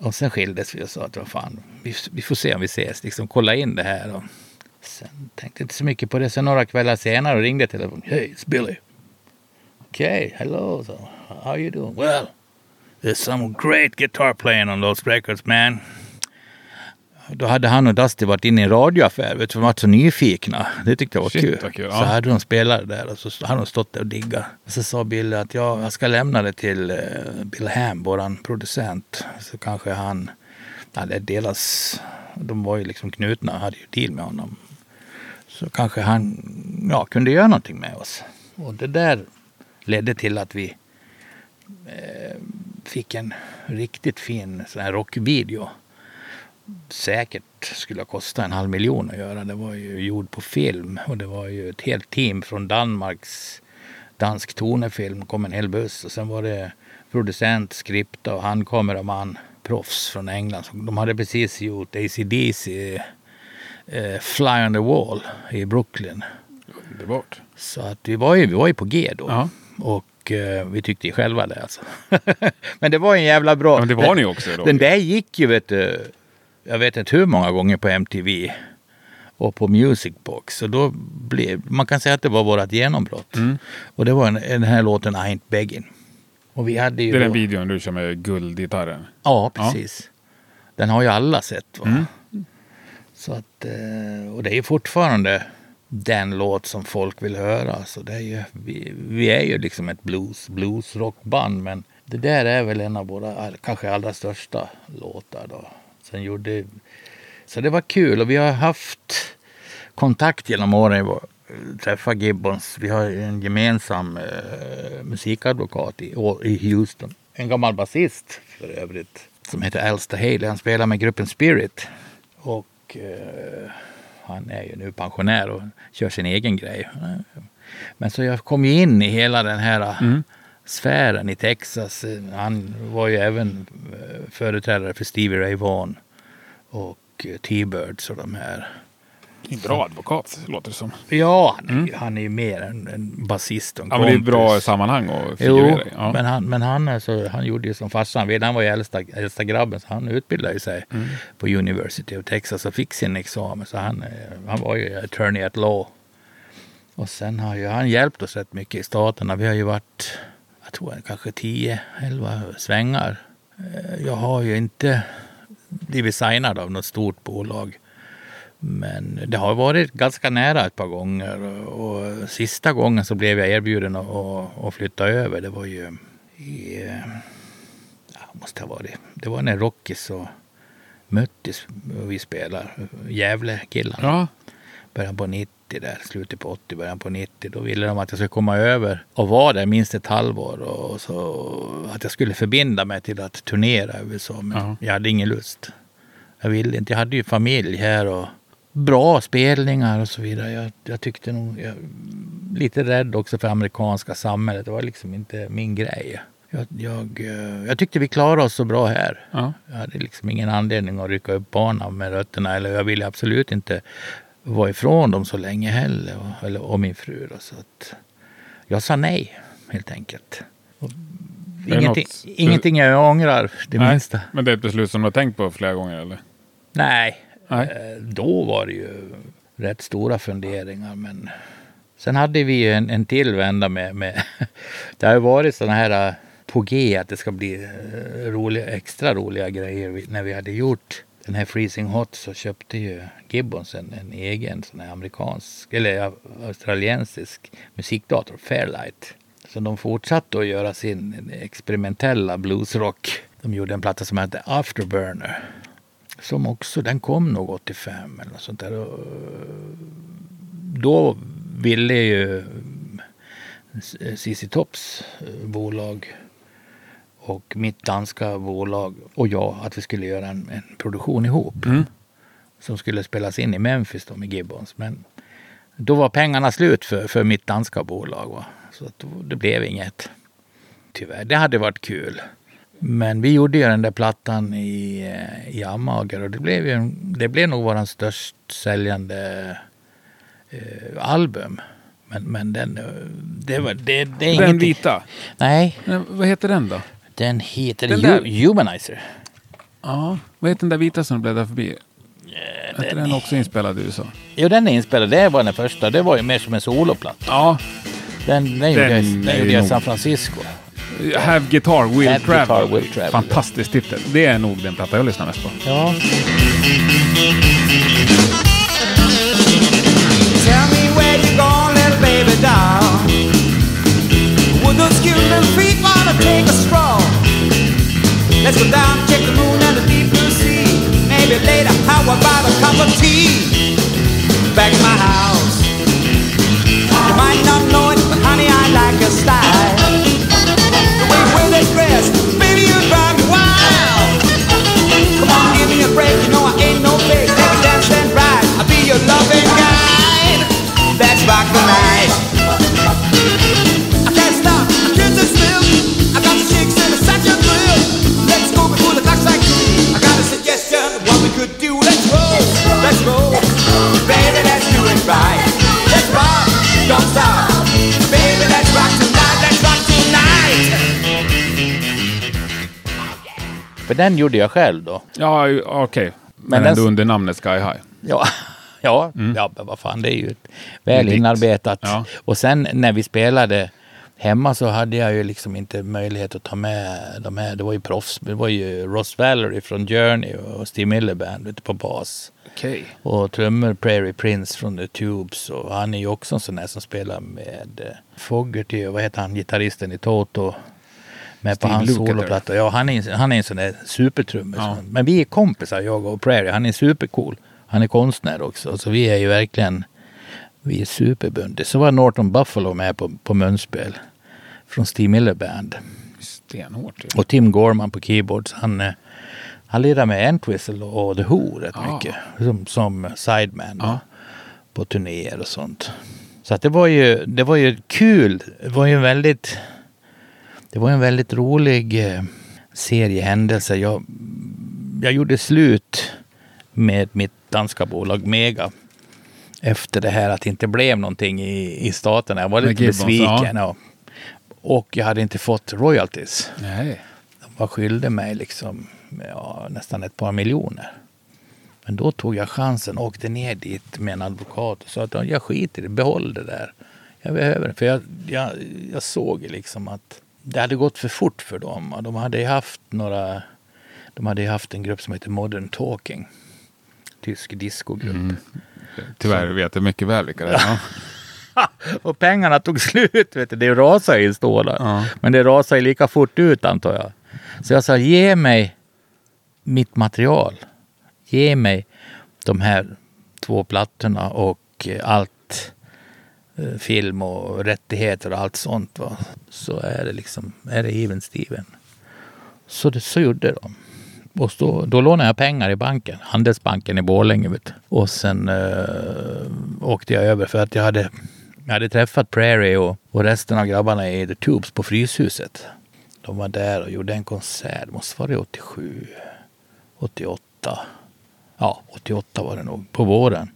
Och sen skildes vi och sa att vad fan, vi, vi får se om vi ses, liksom kolla in det här. Och sen tänkte jag inte så mycket på det. Sen några kvällar senare ringde telefonen. Hey, it's Billy. Okay, hello. So, how you doing? Well, there's some great guitar playing on those records, man. Då hade han och Dusty varit inne i en radioaffär, vet du, de var så nyfikna. Det tyckte jag var Shit, kul. vad kul, Så ja. hade de spelare där och så hade de stått där och diggat. Så sa Billy att ja, jag ska lämna det till eh, Bill Ham, våran producent. Så kanske han, ja, det delas, de var ju liksom knutna, hade ju deal med honom. Så kanske han ja, kunde göra någonting med oss. Och det där ledde till att vi eh, fick en riktigt fin sån här rockvideo. Säkert skulle ha kostat en halv miljon att göra. Det var ju gjord på film och det var ju ett helt team från Danmarks dansk tonefilm. kom en hel buss och sen var det producent, skripta och handkameraman, proffs från England. De hade precis gjort ACDC eh, Fly on the Wall i Brooklyn. Underbart. Så att vi var ju, vi var ju på G då. Ja. Och eh, vi tyckte ju själva det alltså. men det var en jävla bra... Ja, men det var ni också då. Den där gick ju vet du, jag vet inte hur många gånger på MTV och på Music Box. Och då blev, man kan säga att det var vårt genombrott. Mm. Och det var en, den här låten I ain't begging. Och vi hade ju Det är den då- videon du kör med guldgitarren. Ja, precis. Den har ju alla sett. Va? Mm. Så att, eh, och det är ju fortfarande den låt som folk vill höra. Så det är ju, vi, vi är ju liksom ett blues, bluesrockband. Men det där är väl en av våra kanske allra största låtar. Då. Sen gjorde, så det var kul och vi har haft kontakt genom åren. Vi träffa Gibbons. Vi har en gemensam eh, musikadvokat i, i Houston. En gammal basist för övrigt. Som heter Al Haley. Han spelar med gruppen Spirit. Och eh, han är ju nu pensionär och kör sin egen grej. Men så jag kom ju in i hela den här Mm. sfären i Texas. Han var ju även eh, företrädare för Stevie Ray Vaughan och eh, T-Birds och de här. En bra advokat, låter det som. Ja, han är, han är ju mer en, en basist och en Mm. Ja, men det är kompis. bra sammanhang att Jo, figurera i. Ja. men, han, men han, alltså, han gjorde ju som farsan ville. Han var ju äldsta, äldsta grabben så han utbildade sig Mm. på University of Texas och fick sin examen. Så han, eh, han var ju attorney at law. Och sen har ju han hjälpt oss rätt mycket i staterna. Vi har ju varit, jag tror kanske 10-11 svängar. Eh, Jag har ju inte blivit signad av något stort bolag. Men det har varit ganska nära ett par gånger. Och, sista gången så blev jag erbjuden att, att, flytta över. Det var ju i... Ja, måste ha varit. Det var när Rockis och Möttis vi spelar. Gävle-killarna. ja. Början på 90 där, slutet på 80, början på 90. Då ville de att jag skulle komma över och vara där minst ett halvår. Och så att jag skulle förbinda mig till att turnera i USA. Men Ja. jag hade ingen lust. Jag ville inte. Jag hade ju familj här och bra spelningar och så vidare. Jag, jag tyckte nog... Jag, lite rädd också för amerikanska samhället. Det var liksom inte min grej. Jag, jag, eh, jag tyckte vi klarade oss så bra här. ja. Jag hade liksom ingen anledning att rycka upp barnen med rötterna. Eller jag ville absolut inte vara ifrån dem så länge heller. Och, eller, och min fru. Då, så att jag sa nej, helt enkelt. Och ingenting, något- ingenting jag ångrar det Nej, minsta. Men det är ett beslut som du har tänkt på flera gånger eller? Nej, Nej. Eh, då var det ju rätt stora funderingar. Men sen hade vi ju en, en till vända med, med det har ju varit sådana här eh, på G att det ska bli eh, roliga, extra roliga grejer. När vi hade gjort den här Freezing Hot så köpte ju Gibbons en, en egen sån här amerikansk eller australiensisk musikdator, Fairlight. Så de fortsatte att göra sin experimentella bluesrock. De gjorde en platta som hette Afterburner. Som också, den kom nog 85 eller något sånt där. Och Då ville ju CC Tops eh, bolag och mitt danska bolag och jag att vi skulle göra en, en produktion ihop. Mm. Som skulle spelas in i Memphis då med Gibbons. Men då var pengarna slut för, för mitt danska bolag. Va? Så det blev inget. Tyvärr. Det hade varit kul. Men vi gjorde ju den där plattan i, eh, i Amager och det blev, ju, det blev nog vår störst säljande eh, album. Men, men den, eh, det, var, det, det är Den ingenting. vita. Nej, Nej, vad heter den då? den heter Den Hu- Humanizer. Ja. Vad heter den där vita som du bläddrar förbi? Är inte den också inspelad i USA? Jo, den är inspelad. Det var den första. Det var ju mer som en soloplatta. Ja. Den, den, Den den gjorde jag i San Francisco. Have Guitar Will Have Travel. Guitar Will Travel. Fantastisk titel. Det är nog den platta jag lyssnar mest på. Ja. Tell me where you gone, little baby doll. Would those human feet wanna take a stroll? Let's go down, check the moon and the deep blue sea. Maybe later, how about a cup of tea? Back in my house. You might not know it, but honey, I like your style. The way you wear that dress, baby, you drive me wild. Come on, give me a break. You know För den gjorde jag själv då. Ja, okej. Men, den- ändå under namnet Sky High. Ja, ja, ja men vad fan, det är ju ett väl inarbetat. Ja. Och sen när vi spelade hemma så hade jag ju liksom inte möjlighet att ta med de här. Det var ju proffs. Det var ju Ross Valerie från Journey och Steve Miller Band du, på bas. Okej. Och trummor Prairie Prince från The Tubes. Och han är ju också en sån där som spelar med eh, Fogerty och vad heter han, gitarristen i Toto. Med på Steve hans Lukather. soloplatta. Ja, han är, han är en sån där supertrummis. Ja. Men vi är kompisar, jag och Prairie. Han är supercool. Han är konstnär också. Så vi är ju verkligen, vi är superbundis. Så var Norton Buffalo med på, på munspel. Från Steve Miller Band. Stenhårt. ju. Och Tim Gorman på keyboards. Han, eh, han lirar med Entwistle och The Who rätt Ah. mycket. Som, som sideman Ja. på turnéer och sånt. Så att det var ju, det var ju kul. Det var ju väldigt, det var en väldigt rolig eh, serie händelser. Jag, jag gjorde slut med mitt danska bolag Mega. Efter det här att det inte blev någonting i, i staterna. Jag var Med lite Gibbons, besviken. Ja. Och jag hade inte fått royalties. Nej. De var skyldig mig liksom ja, nästan ett par miljoner. Men då tog jag chansen och åkte ner dit med en advokat och sa att jag skiter i det, behåll det där. Jag behöver det. För jag, jag, jag såg liksom att det hade gått för fort för dem. De hade haft några, de hade haft en grupp som heter Modern Talking. Tysk discogrupp. Tyvärr vet jag mycket väl vilka det är. Och pengarna tog slut. Vet du. Det rasade ju stålar. Ja. Men det rasade lika fort ut antar jag. Så jag sa, ge mig mitt material. Ge mig de här två plattorna och eh, allt. Eh, film och rättigheter och allt sånt. Va? Så är det liksom, är det even Steven. Så, det, så gjorde de. Och så, då lånade jag pengar i banken, Handelsbanken i Borlänge. Vet. Och sen eh, åkte jag över för att jag hade, jag hade träffat Prairie och, och resten av grabbarna i The Tubes på Fryshuset. De var där och gjorde en konsert, det måste vara 87, 88. Ja, 88 var det nog, på våren.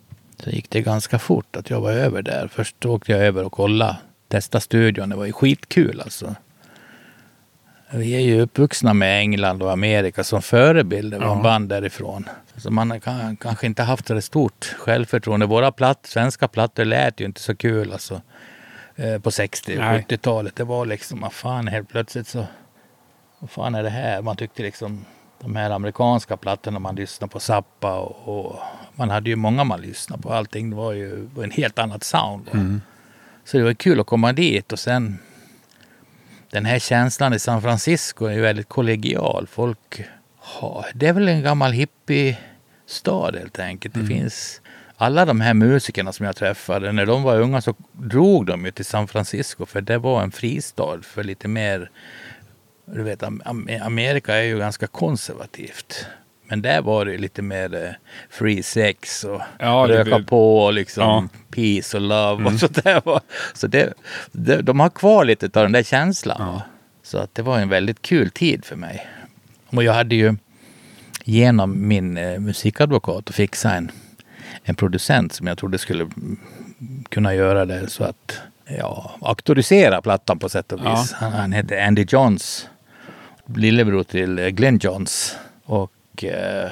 Så gick det ganska fort att jag var över där. Först åkte jag över och kollade, testa studion. Det var ju skitkul alltså. Vi är ju uppvuxna med England och Amerika som förebilder, Ja. band därifrån. Så man kan, kanske inte haft så stort självförtroende. Våra platt, svenska plattor lät ju inte så kul alltså. Eh, på 60 och Nej. 70-talet. Det var liksom, vad fan helt plötsligt så, vad fan är det här? Man tyckte liksom de här amerikanska plattorna man lyssnade på Zappa och, och man hade ju många man lyssnade på. Allting var ju en helt annat sound. va. Så det var kul att komma dit och sen den här känslan i San Francisco är ju väldigt kollegial. Folk har, det är väl en gammal hippiestad helt enkelt. Det finns alla de här musikerna som jag träffade, när de var unga så drog de ju till San Francisco för det var en fristad för lite mer, du vet Am- Am- Amerika är ju ganska konservativt. Men där var det lite mer eh, free sex och Ja, röka på och liksom Ja. peace och love och sånt där. Så det, det, de har kvar lite av den där känslan. va. Så att det var en väldigt kul tid för mig. Och jag hade ju genom min eh, musikadvokat och fixa en, en producent som jag trodde skulle kunna göra det så att ja, auktorisera plattan på sätt och Ja. vis. Han, han hette Andy Johns, lillebror till eh, Glenn Johns. Och eh,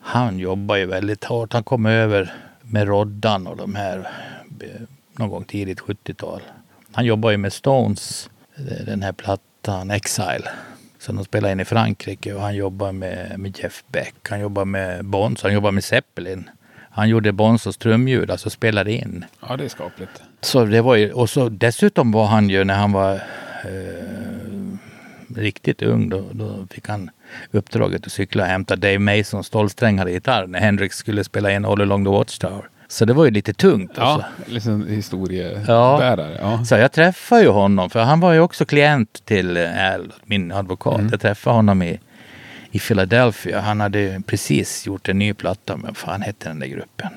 han jobbar ju väldigt hårt. Han kom över med Roddan och de här eh, någon gång tidigt 70-tal. Han jobbar ju med Stones, eh, den här plattan Exile. Som de spelade in i Frankrike och han jobbar med, med Jeff Beck. Han jobbar med Bonzo, han jobbar med Zeppelin. Han gjorde Bonzos trumljud, alltså spelade in. Ja, det är skapligt. Så det var ju, och så dessutom var han ju när han var eh, riktigt ung, då, då fick han uppdraget att cykla och hämta Dave Masons stålsträngade gitarr när Hendrix skulle spela in All along the Watchtower. Så det var ju lite tungt. Ja, Alltså. liksom historiebärare. Ja. Så jag träffade ju honom, för han var ju också klient till eh, Al, min advokat. Jag träffade honom i, i Philadelphia. Han hade precis gjort en ny platta, men vad fan hette den där gruppen?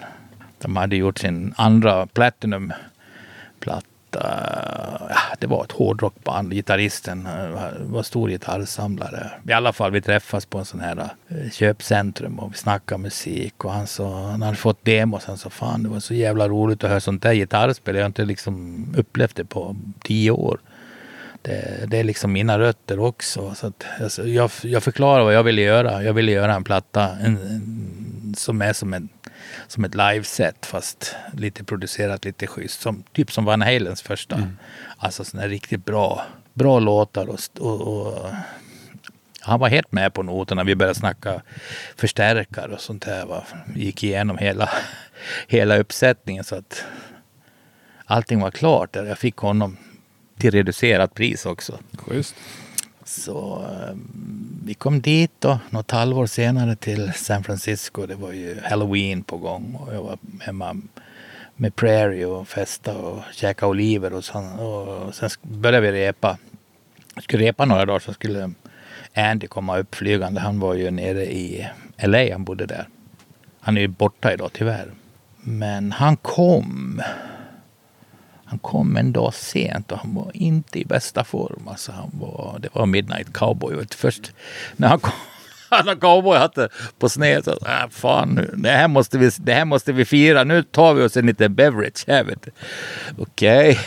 De hade gjort sin andra Platinum-platta. Ja, det var ett hårdrockband. Gitarristen eh, var stor gitarrsamlare. I alla fall, vi träffas på en sån här eh, köpcentrum och vi snackade musik. Och han sa, han hade fått demos. Han sa, fan det var så jävla roligt att höra sånt där gitarrspel. Jag har inte liksom upplevt det på tio år. Det, det är liksom mina rötter också. Så att, alltså, jag, jag förklarar vad jag ville göra. Jag ville göra en platta en, en, som är som, en, som ett liveset fast lite producerat, lite schysst. Som, typ som Van Halens första. Alltså sådana riktigt bra, bra låtar. Och, och, och, han var helt med på noterna. Vi började snacka förstärkare och sånt där. Va? Gick igenom hela, hela uppsättningen så att allting var klart. Där. Jag fick honom till reducerat pris också. Schysst. Så eh, vi kom dit då, något halvår senare till San Francisco. Det var ju Halloween på gång och jag var hemma med Prairie och festa och käka oliver och, sån, och sen började vi repa. Jag skulle repa några dagar så skulle Andy komma upp flygande. Han var ju nere i LA, han bodde där. Han är ju borta idag tyvärr. Men han kom. Han kom en dag sent och han var inte i bästa form. Alltså han var, det var Midnight Cowboy. Vet. Först när han kom, han har cowboyhatten på sned. Så, äh, fan, nu, det, här måste vi, det här måste vi fira. Nu tar vi oss en liten beverage här. Okej. Okay.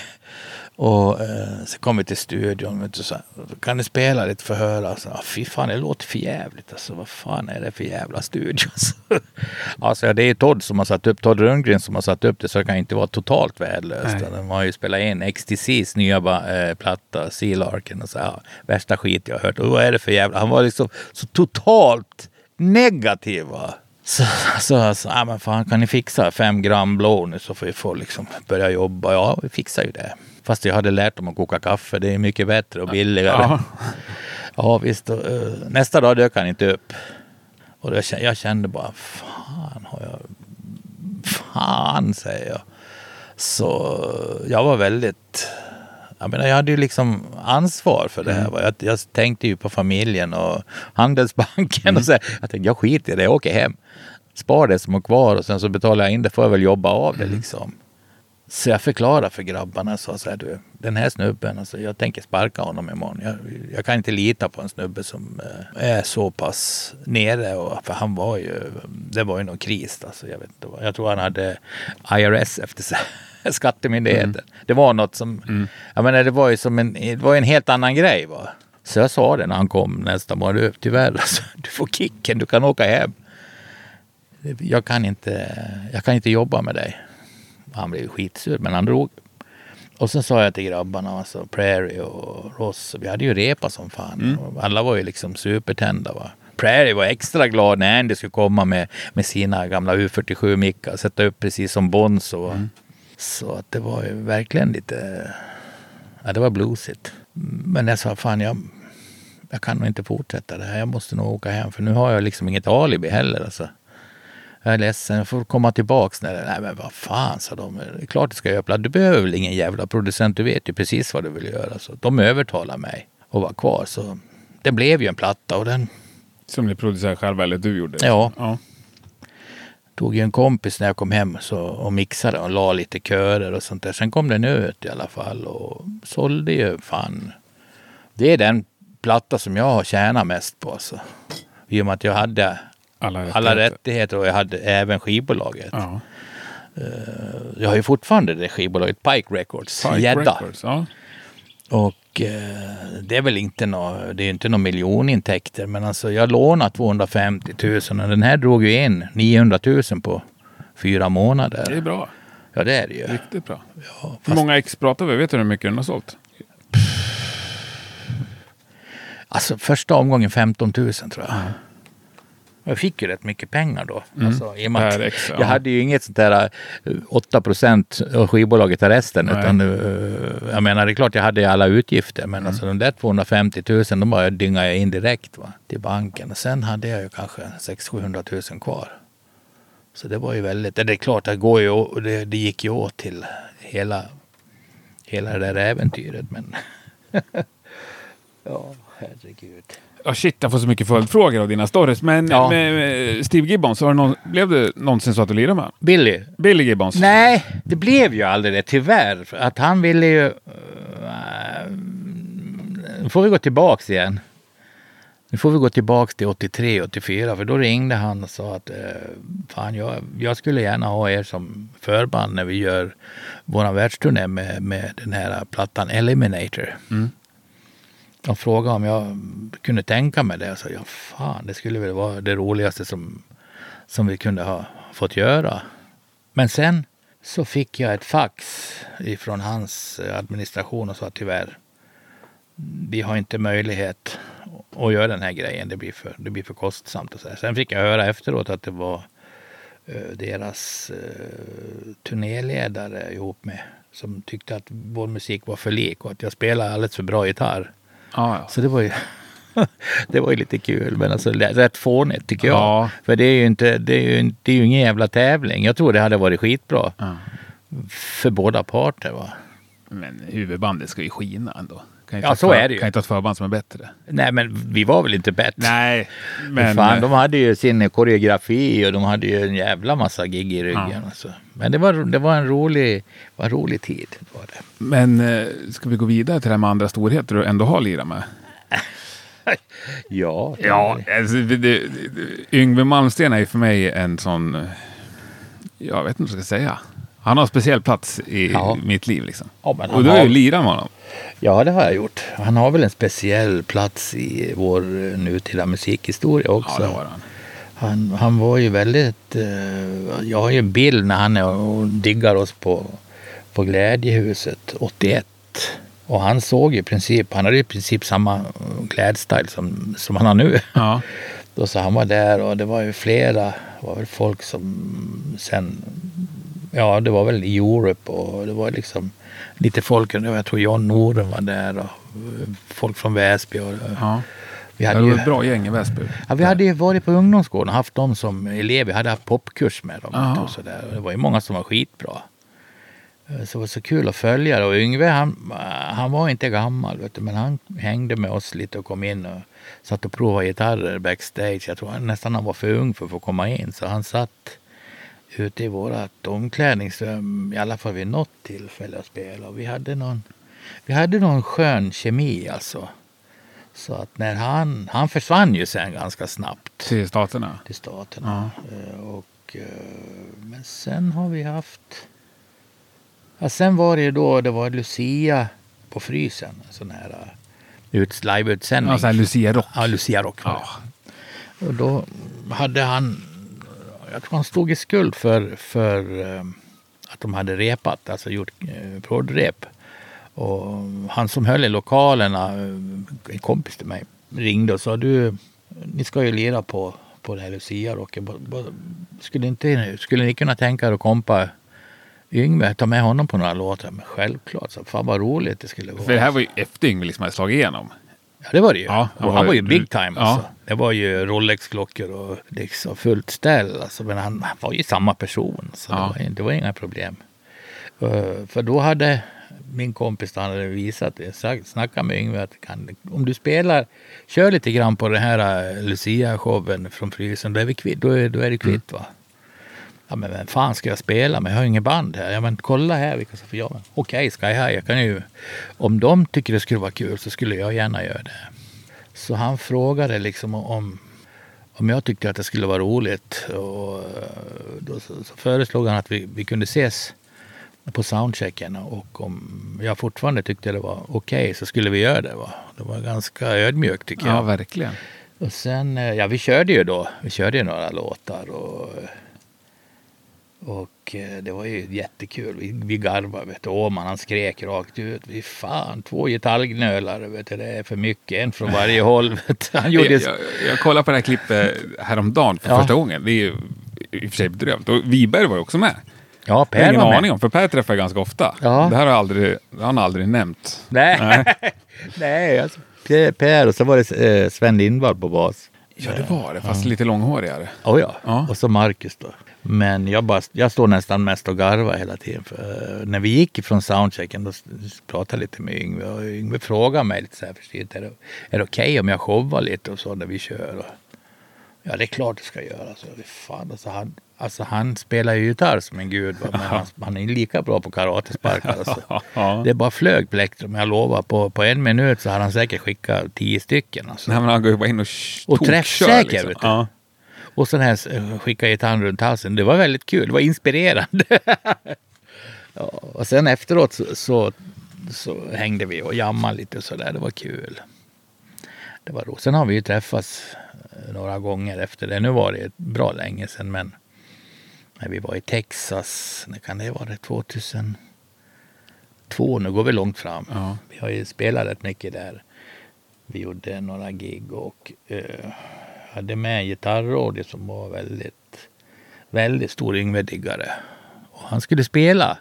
Och eh, så kom vi till studion. Så, här, kan du spela lite för att höra? Alltså, ah, fy fan, det låter för jävligt. Alltså, vad fan är det för jävla studio? alltså, det är Todd som har satt upp, Todd Rundgren som har satt upp det. Så det kan inte vara totalt värdelöst. De har ju spelat in XTCs nya eh, platta, Sea. Och så, ja, värsta skit jag har hört. Och vad är det för jävla... Han var liksom så totalt negativ. Va? Så, så, så ja, men fan, kan ni fixa fem gram blå nu så får vi få liksom börja jobba. Ja, vi fixar ju det. Fast jag hade lärt dem att koka kaffe. Det är mycket bättre och billigare. Ja. Ja, visst. Och, eh, nästa dag dök han inte upp. Och då, jag kände bara, fan har jag... Fan, säger jag. Så jag var väldigt... Jag menar, jag hade ju liksom ansvar för det här. va. Jag, jag tänkte ju på familjen och Handelsbanken och så. här. Jag tänkte, jag skiter i det, jag åker hem. Spar det som är kvar och sen så betalar jag in det, får jag väl jobba av det liksom. Så jag förklarade för grabbarna så, så här, du, den här snubben, alltså, jag tänker sparka honom imorgon. Jag, jag kan inte lita på en snubbe som eh, är så pass nere. Och, för han var ju, det var ju någon kris. Alltså, jag, vet inte, jag tror han hade IRS efter sig. Skattemyndigheten. Det var något som, jag menar det var ju som en, det var en helt annan grej. Va? Så jag sa det när han kom nästa morgon, du, tyvärr alltså, du får kicken, du kan åka hem. Jag kan inte, jag kan inte jobba med dig. Han blev skitsur, men han drog. Och sen sa jag till grabbarna, alltså Prairie och Ross, vi hade ju repa som fan. Och Alla var ju liksom supertända. Va? Prairie var extra glad när Andy skulle komma med, med sina gamla U47-mickar, sätta upp precis som Bonzo. va. Så att det var ju verkligen lite, ja det var bluesigt. Men jag sa, fan jag, jag kan nog inte fortsätta det här. Jag måste nog åka hem, för nu har jag liksom inget alibi heller. Alltså. Jag är ledsen, jag får komma tillbaks. Det, nej men vad fan, sa de. Det är klart du ska göra Du behöver väl ingen jävla producent, du vet ju precis vad du vill göra. Så de övertalade mig att vara kvar. Så det blev ju en platta och den Som ni producerade själva eller du gjorde? Ja. ja. tog ju en kompis när jag kom hem så, och mixade och la lite körer och sånt där. Sen kom den ut i alla fall och sålde ju fan. Det är den platta som jag har tjänat mest på. Alltså. I och med att jag hade Alla rättigheter. alla rättigheter och jag hade även skivbolaget. Ja. Eh, jag har ju fortfarande det skivbolaget Pike Records, Gädda. Ja. Och eh, det är väl inte nå, det är inte några miljonintäkter men alltså jag lånade 250 000 och den här drog ju in 900 000 på fyra månader. Det är bra. Ja det är det ju. Riktigt bra. Ja, Hur fast, många ex pratar vi? Vet du hur mycket den har sålt? alltså första omgången 15 000 tror jag. Jag fick ju rätt mycket pengar då. Alltså, i och med att. Jag hade ju inget sånt där eh, 8 procent och skivbolaget tar resten. Nej. Utan, eh, jag menar det är klart jag hade alla utgifter men alltså de där 250 000 de bara dyngade jag in direkt va, till banken. Och sen hade jag ju kanske 600-700 000 kvar. Så det var ju väldigt, det är klart det går ju, det, det gick ju åt till hela, hela det där äventyret men ja herregud. Ja, shit, jag får så mycket följdfrågor av dina stories. Men Ja. med, med Steve Gibbons, har någon, blev det någonsin så att du lirade med? Billy, Billy Gibbons? Nej, det blev ju aldrig det tyvärr. För Att han ville ju... Uh, nu får vi gå tillbaks igen. Nu får vi gå tillbaks till 83, 84. För då ringde han och sa att uh, fan, jag, jag skulle gärna ha er som förband när vi gör vår världsturné med, med den här plattan Eliminator. Mm. De frågade om jag kunde tänka mig det. Jag sa, ja fan, det skulle väl vara det roligaste som, som vi kunde ha fått göra. Men sen så fick jag ett fax ifrån hans administration och sa tyvärr, vi har inte möjlighet att göra den här grejen. Det blir för, det blir för kostsamt. Och så här. Sen fick jag höra efteråt att det var eh, deras eh, turnéledare ihop med som tyckte att vår musik var för lik och att jag spelade alldeles för bra gitarr. Ja, ja. Så det var ju, det var ju lite kul, men alltså rätt fånigt tycker jag. Ja. För det är ju inte, det är ju, det är ju ingen jävla tävling. Jag tror det hade varit skitbra Ja. för båda parter. Va? Men huvudbandet ska ju skina ändå. Kan inte Ja, så för- är det ju. Kan inte ha ett förband som är bättre. Nej, men vi var väl inte bättre. Nej, Men. Fan, de hade ju sin koreografi och de hade ju en jävla massa gig i ryggen. Ja. Alltså. Men det var, det var en rolig, var en rolig tid. Var det. Men eh, ska vi gå vidare till det här med andra storheter du ändå har lirat med? Ja, Ja, alltså, det, det, Yngwie Malmsteen är ju för mig en sån... Jag vet inte vad jag ska säga. Han har en speciell plats i Ja. mitt liv. Liksom. Ja, men Och du har ju lirat med honom. Ja, det har jag gjort. Han har väl en speciell plats i vår nutida musikhistoria också. Ja, det har han. Han, han var ju väldigt... Eh, jag har ju en bild när han är och diggar oss på, på Glädjehuset 81. Och han såg ju i princip, han hade i princip samma klädstil som, som han har nu. Ja. Då så han var där och det var ju flera, det var väl folk som sen, ja det var väl i Europe och det var liksom lite folk, jag tror John Noren var där och eh, folk från Väsby. Och, ja. vi Det hade var ju, ett bra gäng i Väsby. Ja, vi hade ju varit på ungdomsgården och haft dem som elever. Vi hade haft popkurs med dem. Och så där. Det var ju många som var skitbra. Eh, Så det var så kul att följa det. Och Yngve han, han var inte gammal vet du, men han hängde med oss lite och kom in och satt och provade gitarrer backstage. Jag tror han, nästan han var för ung för att få komma in. Så han satt ute i vårat omklädningsrum i alla fall vid något tillfälle och spelade. Och vi hade någon, vi hade någon skön kemi alltså. Så att när han, han försvann ju sen ganska snabbt Till Staterna. till staterna. Eh, Och, eh, men sen har vi haft... Ja, sen var det ju då det var Lucia på Frysen. En sån här ut, liveutsändning. Ja, så här Lucia Rock. Ja, Lucia Rock var Ja. Och då hade han... Jag tror han stod i skuld för, för eh, att de hade repat, alltså gjort eh, prodrep. Och han som höll i lokalerna, eh, en kompis till mig, ringde och sa du, ni ska ju lira på, på det här Lucia Skulle, inte, skulle ni kunna tänka er att kompa Yngve, ta med honom på några låtar? Men självklart, så fan vad roligt det skulle vara. För det här var ju efter Yngwie liksom hade slagit igenom. Ja, det var det ju. Ja, och han var ju big time Ja. alltså. Det var ju Rolex-klockor och liksom fullt ställ. Alltså, men han, han var ju samma person. Så Ja. det, var, det var inga problem. Eh, för då hade min kompis han hade visat det, snackat med Yngve att kan, om du spelar, kör lite grann på den här eh, Lucia-showen från Frysen, då är, vi kvitt, då är, då är det kvitt va. Ja men vem fan ska jag spela med? Jag har inget band här. Ja men kolla här vilka som får jag. Okej Sky High, jag kan ju... Om de tycker det skulle vara kul så skulle jag gärna göra det. Så han frågade liksom om, om jag tyckte att det skulle vara roligt. Och eh, då så, så föreslog han att vi, vi kunde ses på soundchecken och om jag fortfarande tyckte det var okej så skulle vi göra det. Va? Det var ganska ödmjukt tycker Ja, jag. verkligen. Och sen, eh, ja vi körde ju då, vi körde ju några låtar och, och eh, det var ju jättekul. Vi, vi garvade, vet du. Åman han skrek rakt ut. Vi fan, två gitarrgnölare, vet du. Det är för mycket, en från varje håll. Han gjorde Jag, jag, jag kollade på det här klippet häromdagen för Ja. första gången. Det är ju i och för sig bedrövligt. Och Wiberg var ju också med. Ja, Jag har Per ingen var med. aning om, för Per träffar jag ganska ofta. Ja. Det här har, jag aldrig, det har han aldrig nämnt. Nej, nej alltså, Per, per och så var det eh, Sven Lindvall på bas. Ja, det var det, fast lite långhårigare. Oh ja. Ja. och så Marcus då. Men jag, bara, jag står nästan mest och garvar hela tiden. För, eh, när vi gick ifrån soundchecken då pratade jag lite med Yngve. Och Yngve frågade mig lite så här försiktigt. Är det, är det okej om jag showar lite och så när vi kör? Och, ja, det är klart du ska göra. Så, fan, alltså, han, alltså, han spelar ju gitarr som en gud. Va? Men han, han är lika bra på karatesparkar. Alltså. Det bara flög plektrum. Jag lovar. På, på en minut så hade han säkert skickat tio stycken. Alltså. Nej, men han går ju bara in och, sh- Och tokkör, träffsäker, vet du. Ja. Och sen här eh, skicka gitarren runt halsen. Det var väldigt kul. Det var inspirerande. ja, och sen efteråt så, så, så hängde vi och jammade lite och sådär. Det var kul. Det var roligt. Sen har vi ju träffats några gånger efter det. Nu var det bra länge sedan men när vi var i Texas, när kan det vara? 2002? Nu går vi långt fram. Ja. Vi har ju spelat rätt mycket där. Vi gjorde några gig och eh, hade med en gitarrråd som var väldigt, väldigt stor Yngve-diggare. Och han skulle spela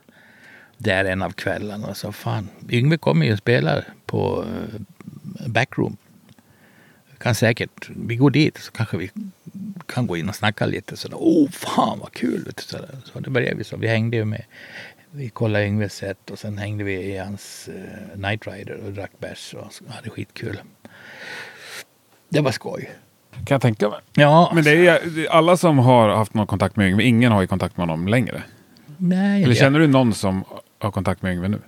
där en av kvällarna sa fan, Yngve kommer ju och spelar på eh, backroom. Kan säkert, vi går dit så kanske vi kan gå in och snacka lite. Så, oh fan vad kul! Så, så det började vi så. Vi hängde ju med. Vi kollade Yngves set och sen hängde vi i hans uh, Night Rider och drack bärs och hade skitkul. Det var skoj. Kan jag tänka mig. Ja, Men det är alla som har haft någon kontakt med Yngve, ingen har ju kontakt med honom längre. nej, Eller känner du någon som har kontakt med Yngve nu?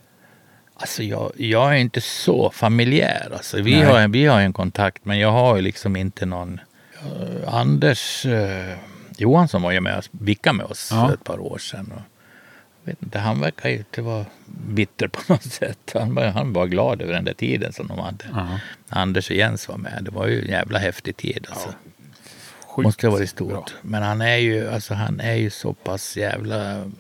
Alltså jag, jag är inte så familjär. Alltså vi, Nej. har, en- vi har en kontakt men jag har ju liksom inte någon... Eh, Anders eh, Johansson var ju med oss, vicka med oss Ja. för ett par år sedan. Och, vet inte, han verkar ju inte vara bitter på något sätt. Han var, han var glad över den där tiden som de hade. Ja. Anders och Jens var med. Det var ju en jävla häftig tid. Alltså. Sjukt Måste ha varit bra. stort. Men han är ju, alltså, han är ju så pass jävla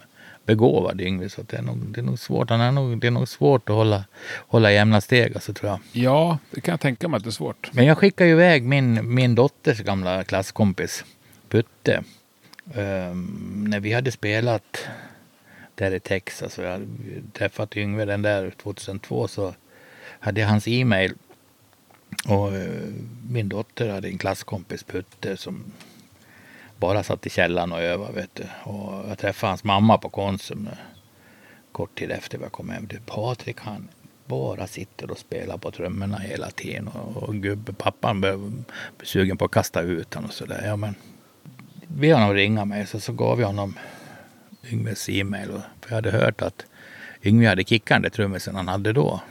begåvad Yngve så det är nog, det är nog svårt. Han är nog, det är nog svårt att hålla, hålla jämna steg alltså, tror jag. Ja, det kan jag tänka mig att det är svårt. Men jag skickade ju iväg min, min dotters gamla klasskompis Putte. Ehm, när vi hade spelat där i Texas och jag träffat Yngve den där 2002 så hade jag hans e-mail. Och eh, min dotter hade en klasskompis Putte som bara satt i källaren och övade. Vet du. Och jag träffade hans mamma på Konsum eh, kort tid efter vi kom hem. Du, Patrik han bara sitter och spelar på trummorna hela tiden. Och, och gubbe, pappan blev sugen på att kasta ut honom och sådär. Ja, men vi honom ringa mig så, så gav jag honom Yngves e-mail. För jag hade hört att Yngve hade kickat den trummisen han hade då.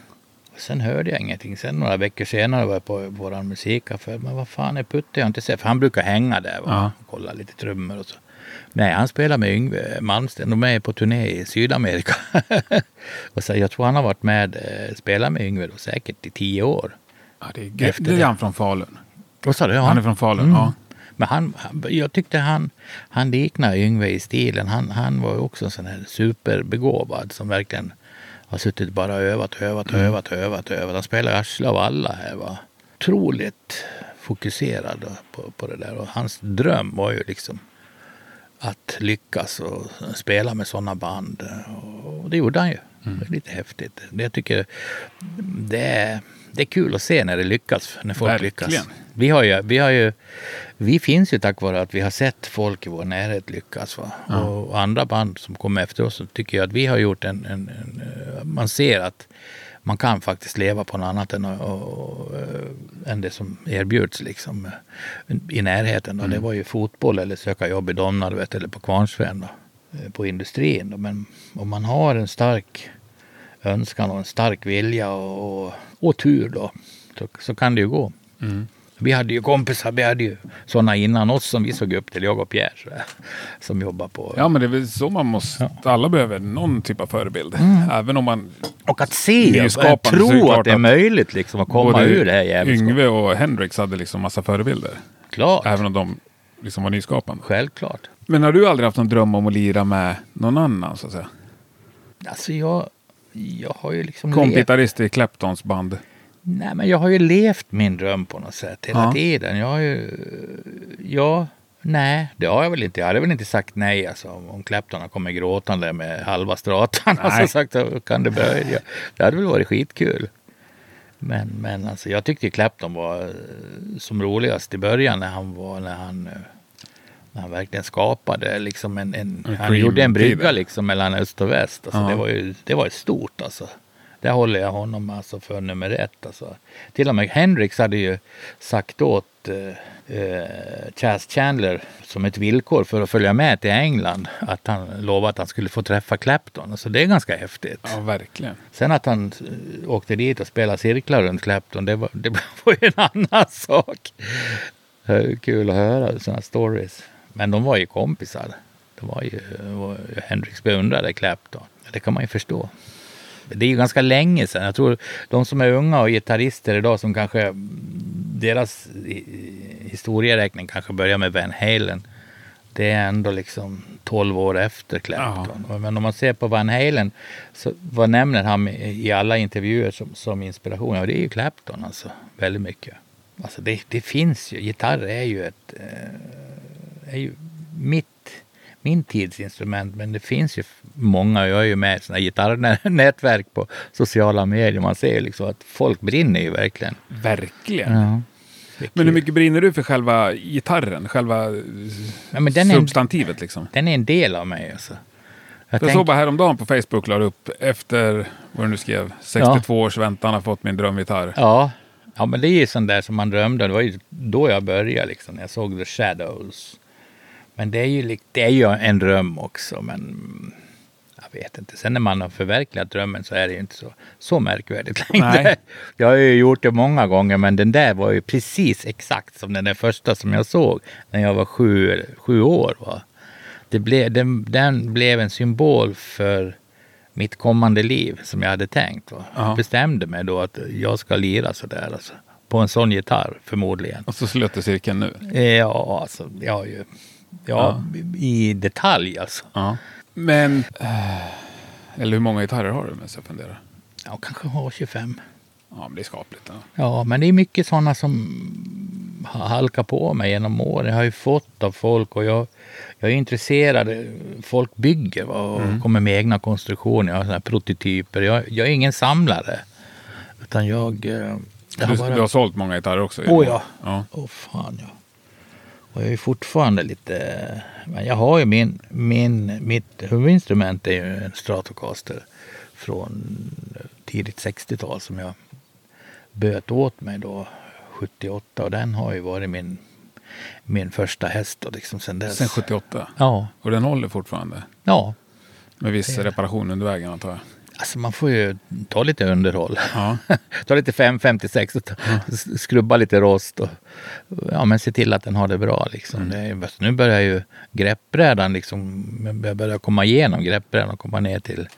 Sen hörde jag ingenting. Sen några veckor senare var jag på vår musikaffär. Men vad fan är Putte? Jag har inte sett. För han brukar hänga där va? Ja. och kolla lite trummor och så. Nej, han spelar med Yngve Malmsten. De är på turné i Sydamerika. och så, jag tror han har varit med, eh, spelat med Yngve då, säkert i tio år. Ja, det är. Efter Det är han från Falun. Vad sa du? Ja. Han är från Falun, Mm. ja. Men han, jag tyckte han, han liknar Yngve i stilen. Han, han var ju också en sån här superbegåvad som verkligen har suttit bara och övat, övat, Mm. övat, övat, övat. Han spelar arsle av alla här. Va? Otroligt fokuserad på, på det där. Och hans dröm var ju liksom att lyckas och spela med sådana band. Och det gjorde han ju. Mm. Det är lite häftigt. Det jag tycker det är, det är kul att se när det lyckas. När folk Verkligen. lyckas. Vi, har ju, vi, har ju, vi finns ju tack vare att vi har sett folk i vår närhet lyckas. Va? Och, andra band som kommer efter oss så tycker jag att vi har gjort en, en, en... eh, Man ser att man kan faktiskt leva på något annat än, och, och, eh, än det som erbjuds liksom, i närheten. Då. Det var ju fotboll eller söka jobb i Domnarvet eller på Kvarnsveden. Eh, på industrin. Då. Men om man har en stark önskan och en stark vilja och, och, och tur då så, så kan det ju gå. Vi hade ju kompisar, vi hade ju sådana innan oss som vi såg upp till, jag och Pierre, så där, som jobbar på... Ja, men det är väl så man måste... Alla behöver någon typ av förebild. Även om man... Och att se, och tro att det är möjligt liksom att komma ur det här jävelskapet. Yngve och Hendrix hade liksom massa förebilder. Klart, Även om de liksom var nyskapande. självklart. Men har du aldrig haft någon dröm om att lira med någon annan så att säga? Alltså jag, jag har ju liksom levt, Kompgitarrist i Claptons band. Nej, men jag har ju levt min dröm på något sätt hela Ja. tiden. Jag har ju, ja, nej, det har jag väl inte. Jag hade väl inte sagt nej alltså, om- Clapton har kommit gråtande med halva stratan. Nej. Alltså sagt, "Då kan det börja? Det hade väl varit skitkul. Men, men alltså, jag tyckte Clapton var eh, som roligast i början när han var, när han, eh, när han verkligen skapade liksom en, en han gjorde en brygga liksom mellan öst och väst. Alltså, Ja. det var ju det var ju stort alltså. Där håller jag honom alltså för nummer ett. Alltså. Till och med Hendrix hade ju sagt åt eh, eh, Chas Chandler som ett villkor för att följa med till England att han lovade att han skulle få träffa Clapton. Alltså det är ganska häftigt. Ja, verkligen. Sen att han eh, åkte dit och spelade cirklar runt Clapton, det var, det var ju en annan sak. Kul att höra sådana stories. Men de var ju kompisar. De var ju, var Hendrix beundrade Clapton. Det kan man ju förstå. Det är ju ganska länge sedan. Jag tror de som är unga och gitarrister idag som kanske mm, deras historieräkning kanske börjar med Van Halen. Det är ändå liksom 12 år efter Clapton. Men om man ser på Van Halen så vad nämner han i i alla intervjuer som, som inspiration? Ja, det är ju Clapton alltså. Väldigt mycket. Alltså det, det finns ju. Gitarr är ju ett eh, är ju mitt, min tids instrument. Men det finns ju många. Jag är ju med i sådana gitarrnätverk på sociala medier. Man ser ju liksom att folk brinner ju verkligen. Verkligen. Ja. Men hur mycket brinner du för själva gitarren? Själva Ja, substantivet liksom? Den är en del av mig alltså. Jag Jag tänk- såg bara häromdagen på Facebook, la upp efter, vad du nu skrev, 62 års väntan har fått min drömgitarr. Ja. ja, men det är ju sånt där som man drömde. Det var ju då jag började liksom, när jag såg The Shadows. Men det är ju, det är ju en dröm också. Men jag vet inte. Sen när man har förverkligat drömmen så är det ju inte så, så märkvärdigt längre. Jag har ju gjort det många gånger, men den där var ju precis exakt som den där första som jag såg när jag var sju, sju år. Va? Det blev, den, den blev en symbol för mitt kommande liv som jag hade tänkt. Va? Ja. Jag bestämde mig då att jag ska lira sådär. Alltså. På en sån gitarr förmodligen. Och så slöt du cirkeln nu. Eh, Ja, alltså, jag har ju... Ja, i detalj alltså. Ja. Men, eh, eller hur många gitarrer har du med sig jag funderar? Jag kanske har 25. Ja, men det är skapligt. Ja. Ja, men det är mycket sådana som har halkat på mig genom åren. Jag har ju fått av folk och jag, jag är intresserad. Folk bygger och kommer med egna konstruktioner. Jag har såna här prototyper. Jag, jag är ingen samlare. Utan jag... eh, Det Du, har bara... du har sålt många gitarrer också? Åh ja. åren. ja. Åh fan ja. Och jag är fortfarande lite... Men jag har ju min... min mitt huvudinstrument är ju en Stratocaster från tidigt 60-tal som jag böt åt mig då 78 och den har ju varit min, min första häst och liksom sen dess. Sen 78? Ja. Och den håller fortfarande? Ja. Med viss reparation under vägen antar jag? Alltså man får ju ta lite underhåll. Ja. ta lite 556 och ta, s- skrubba lite rost. Och, ja, men se till att den har det bra. Liksom. Det är, ju- nu börjar ju greppbrädan liksom, börjar komma igenom greppbrädan och komma ner till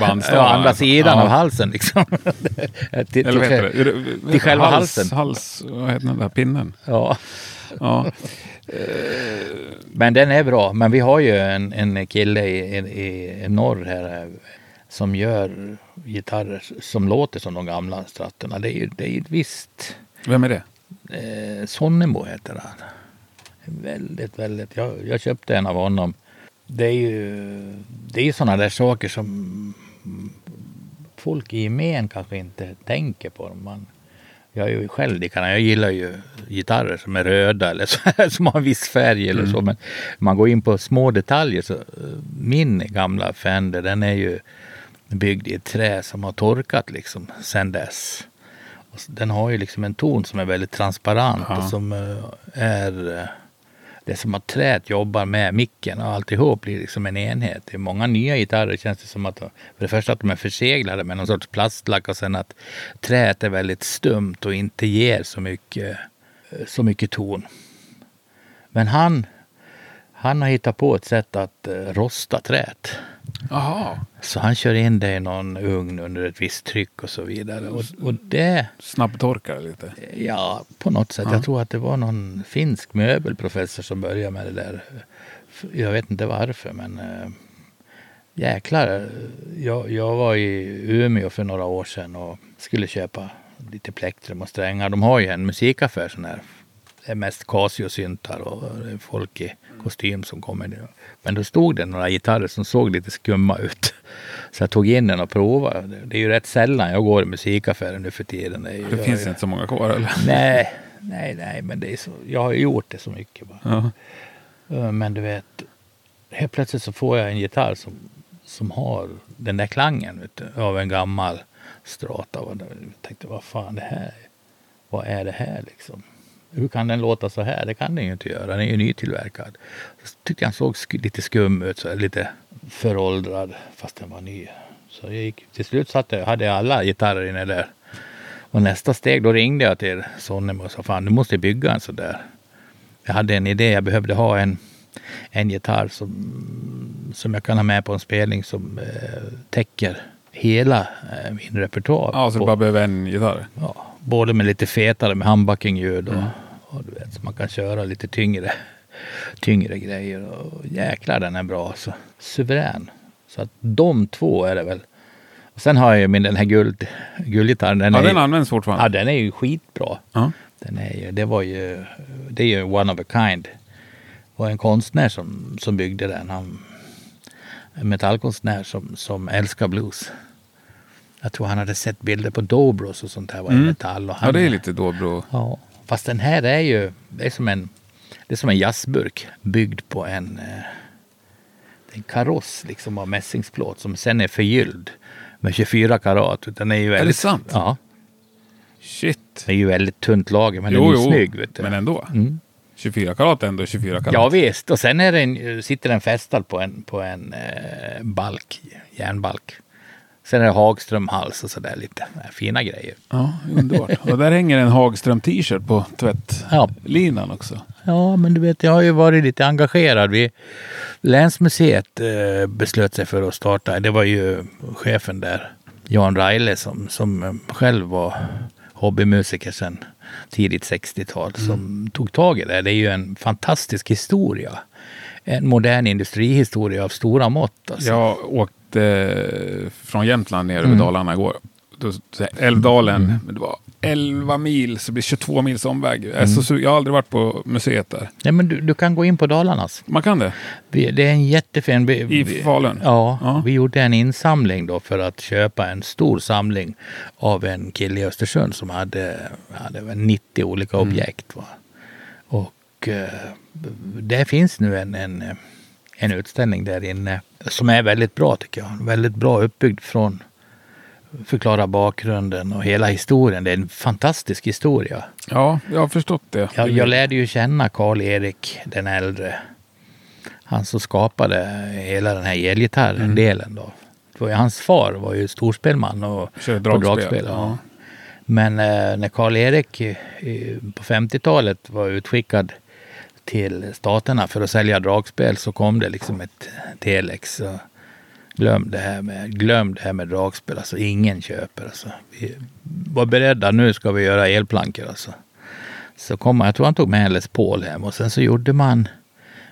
Bandstavar. ja, andra sidan Ja. av halsen. Liksom. till, Eller vad heter det? till själva hals, halsen. Hals, vad heter den där pinnen? Ja. Ja. Men den är bra. Men vi har ju en, en kille i, i, i norr här eh, som gör gitarrer som låter som de gamla stratterna. Det är ju det är ett visst... Vem är det? Eh, Sonnemo heter han. Väldigt, väldigt. Jag, jag köpte en av honom. Det är ju, det är sådana där saker som folk i gemen kanske inte tänker på. Man, jag är ju själv likadan. Jag gillar ju gitarrer som är röda eller så, som har en viss färg eller så. Men man går in på små detaljer. Så, eh, min gamla Fender den är ju byggd i ett trä som har torkat liksom sen dess. Och Den har ju liksom en ton som är väldigt transparent Ja. och som eh, är eh, det är som att träet jobbar med micken och alltihop blir liksom en enhet. Det är många nya gitarrer känns det som att, för det första att de är förseglade med någon sorts plastlack och sen att träet är väldigt stumt och inte ger så mycket, så mycket ton. Men han, han har hittat på ett sätt att eh, rosta träet. Jaha. Så han kör in det i någon ugn under ett visst tryck och så vidare. Och, och det, Snabbtorkar lite. ja, på något sätt. Ja. Jag tror att det var någon finsk möbelprofessor som började med det där. Jag vet inte varför, men äh, jäklar. Jag, jag var i Umeå för några år sedan och skulle köpa lite plektrum och strängar. De har ju en musikaffär sån här. Är mest Casio-syntar och folk i kostym som kommer. Men då stod det några gitarrer som såg lite skumma ut. Så jag tog in den och provade. Det- är ju rätt sällan jag går i musikaffären nu för tiden. Det, Det finns inte så många kvar eller? Nej, nej, nej, men det är så. Jag har ju gjort det så mycket. Bara. Ja. Eh, Men du vet, helt plötsligt så får jag en gitarr som, som har den där klangen du, av en gammal strata. Och jag tänkte, vad fan det här? Vad är det här liksom? Hur kan den låta så här? Det kan den ju inte göra. Den är ju nytillverkad. Så tyckte jag såg sk- lite skum ut, så här, lite föråldrad fast den var ny. Så jag gick, till slut satt jag, hade jag alla gitarrer inne där. Och nästa steg, då ringde jag till Sonnem och sa fan du måste bygga en sån där. Jag hade en idé, jag behövde ha en, en gitarr som, som jag kan ha med på en spelning som eh, täcker hela eh, min repertoar. Ja, så du bara behöver en gitarr? ja, både med lite fetare med handbackingljud och, Mm. och du vet, så man kan köra lite tyngre, tyngre grejer. Och jäklar den är bra alltså. Suverän. Så att de två är det väl. Och sen har jag ju min den här guld, guldgitarren. Den Ja, är den används fortfarande? ja, den är ju skitbra. Ja. Den är ju, det var ju, det är ju one of a kind. Det var en konstnär som, som byggde den. Han, en metallkonstnär som, som älskar blues. Jag tror han hade sett bilder på Dobros och sånt här var i Mm. metall. Och han, ja, det är lite Dobro. Ja, fast den här är ju, det är som en, det är som en jazzburk byggd på en, eh, en kaross liksom av mässingsplåt som sen är förgylld med 24 karat. Den är ju väldigt, det sant? Ja, Shit. det är ju väldigt tunt lager men jo, den är jo, snygg. Vet du. men ändå. Mm. 24 karat är ändå 24 karat. Ja visst, och sen är den, sitter den fästad på en, på en eh, balk, järnbalk. Sen är det Hagström-hals och sådär lite fina grejer. Ja, underbart. Och där hänger en Hagström t-shirt på Ja. tvättlinan också. Ja, men du vet, jag har ju varit lite engagerad. Vi, Länsmuseet eh, beslöt sig för att starta. Det var ju chefen där, Jan Reile, som, som eh, själv var hobbymusiker sedan tidigt 60-tal, som tog tag i det. Det är ju en fantastisk historia. En modern industrihistoria av stora mått. Alltså. Jag från Jämtland ner över Mm. Dalarna igår. Då, så- Älvdalen, men det var 11 mil, så det blir 22 mils omväg. Jag, Mm. så, su- jag har aldrig varit på museet där. Nej, men du, du kan gå in på Dalarnas. Man kan det? Vi, det är en jättefin... Vi, I Falun? Ja, Ja. vi gjorde en insamling då för att köpa en stor samling av en kille i Östersund som hade, hade väl 90 olika Mm. objekt. Va? Och eh, det finns nu en, en, en utställning där inne som är väldigt bra tycker jag. Väldigt bra uppbyggd från förklara bakgrunden och hela historien. Det är en fantastisk historia. Ja, jag har förstått det. Jag, jag lärde ju känna Karl-Erik den äldre. Han som skapade hela den här elgitarren-delen då. Det var ju hans far var ju storspelman och, Kör och dragspel. ja. Ja. Men eh, när Karl-Erik eh, på 50-talet var utskickad till staterna för att sälja dragspel så kom det liksom ett telex. Och glöm, det här med, glöm det här med dragspel, alltså ingen köper. Alltså. Vi var beredda, nu ska vi göra elplankor. Alltså. Så kom man, jag tror han tog med en Les Paul hem och sen så gjorde man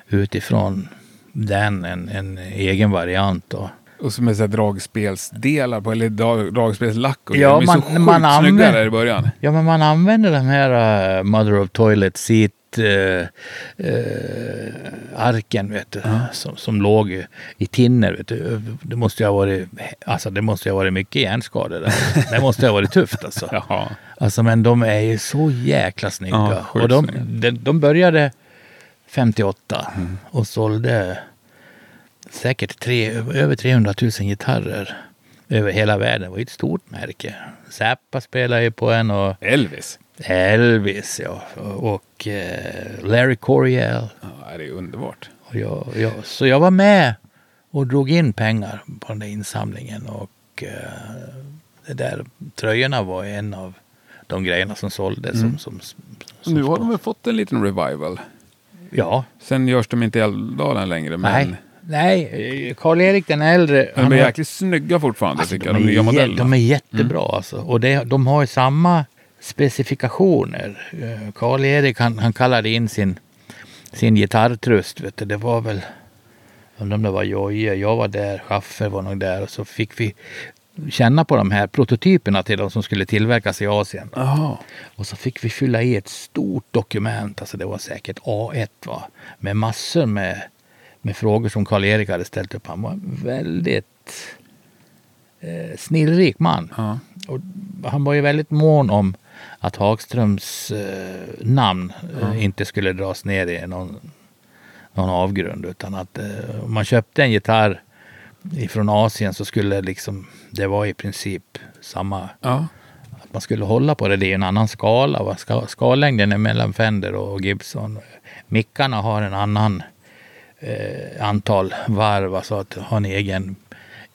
utifrån den en, en egen variant. Då. Och som är så här dragspelsdelar på, eller drag- dragspelslack och Ja. De är man- så sjukt man använder- i början. Ja, men man använder de här uh, Mother of Toilet Seat arken vet du, som, som låg i- tinner. Vet du. Det måste ha varit, alltså, det måste ha varit mycket hjärnskador där. Det måste ha varit tufft alltså. Jaha. Alltså men de är ju så jäkla snygga. Ja, och de, de, de började 58 och sålde säkert tre, över 300 000 gitarrer över hela världen. Det var ju ett stort märke. Zappa spelade ju på en och Elvis. Elvis ja. och eh, Larry Coryell. Ja, det är underbart. Och jag, jag, så jag var med och drog in pengar på den där insamlingen. Och eh, det där tröjorna var en av de grejerna som såldes. Som, som, som Nu har de väl fått en liten revival. Ja, Sen görs de inte i Älvdalen längre, men nej. Nej, Karl-Erik den äldre. de är har- jäkligt snygga fortfarande Alltså, tycker jag, de, de nya modellerna. de är jättebra alltså. Och det, de har ju samma specifikationer. Eh, Karl-Erik han, han kallade in sin, sin gitarrtrust. Vet du. Det var väl, undrar om det var Jojje, jag var där, Schaffer var nog där. Och så fick vi känna på de här prototyperna till de som skulle tillverkas i Asien. Jaha. Och så fick vi fylla i ett stort dokument, alltså det var säkert A1 va, med massor med, med frågor som Karl-Erik hade ställt upp. Han var en väldigt eh, snillrik man. Ja. Och han var ju väldigt mån om att Hagströms eh, namn eh, inte skulle dras ner i någon, någon avgrund. Utan att eh, om man köpte en gitarr ifrån Asien så skulle liksom, det var i princip samma Ja. att man skulle hålla på det. Det är en annan skala. Va? Ska, skallängden är mellan Fender och Gibson. Mickarna har en annan eh, antal varv. Alltså att ha en egen,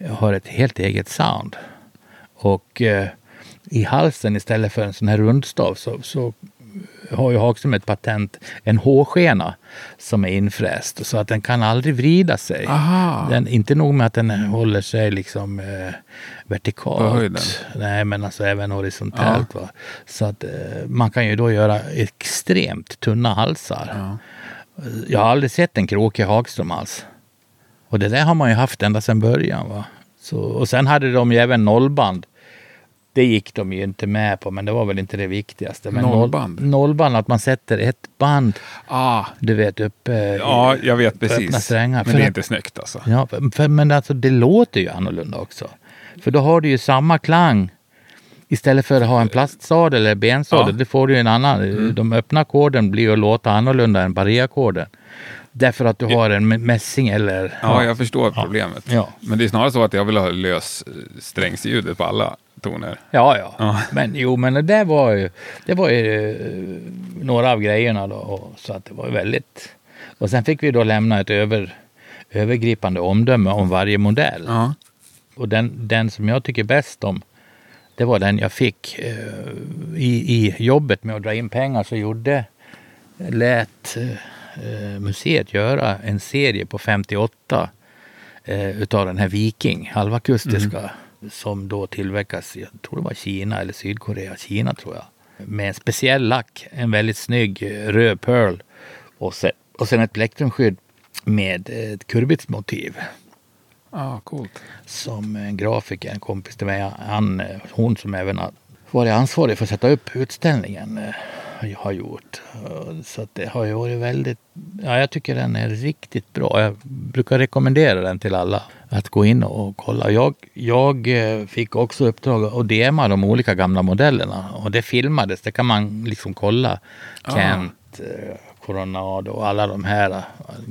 har ett helt eget sound. Och eh, i halsen istället för en sån här rundstav så, så har ju Hagström ett patent, en H-skena som är infräst så att den kan aldrig vrida sig. Aha. Den, inte nog med att den håller sig liksom eh, vertikalt. Nej, men alltså även horisontellt. Va? Så att eh, man kan ju då göra extremt tunna halsar. Ja. Jag har aldrig sett en krokig Hagström alls. Och det där har man ju haft ända sedan början. Va? Så, och sen hade de ju även nollband. Det gick de ju inte med på, men det var väl inte det viktigaste. Men noll- Nollband? Nollband, att man sätter ett band, Ah, du vet, uppe ja, jag vet på öppna precis. strängar. Men För det är att- inte snyggt alltså. Ja, för- men alltså det låter ju annorlunda också. För då har du ju samma klang. Istället för att ha en plastsadel eller bensadel, Ja. Mm. det får du ju en annan. De öppna ackorden blir ju att låta annorlunda än barré-ackorden. Därför att du har en mä- mässing eller... Ja, jag förstår problemet. Ja. Men det är snarare så att jag vill ha lös eh, strängsljudet på alla toner. Ja, ja. Ja. Men jo, men det var ju, det var ju eh, några av grejerna då. Och, så att det var väldigt... Och sen fick vi då lämna ett över, övergripande omdöme om varje modell. Ja. Och den, den som jag tycker bäst om, det var den jag fick eh, i, i jobbet med att dra in pengar. Så gjorde, lät eh, museet göra en serie på 58 eh, utav den här Viking, halvakustiska, som då tillverkas jag tror det var Kina eller Sydkorea, Kina tror jag. Med en speciell lack, en väldigt snygg eh, röd pearl och sen, och sen ett plektrumskydd med ett kurbitsmotiv Ah, coolt. som en grafiker, en kompis till mig, han, eh, hon som även har varit ansvarig för att sätta upp utställningen eh, har gjort. Eh, Så det har ju varit väldigt, ja jag tycker den är riktigt bra. Jag brukar rekommendera den till alla att gå in och kolla. Jag, jag eh, fick också uppdrag att DMa de olika gamla modellerna och det filmades, det kan man liksom kolla. Ah. Kent, eh, Coronado och alla de här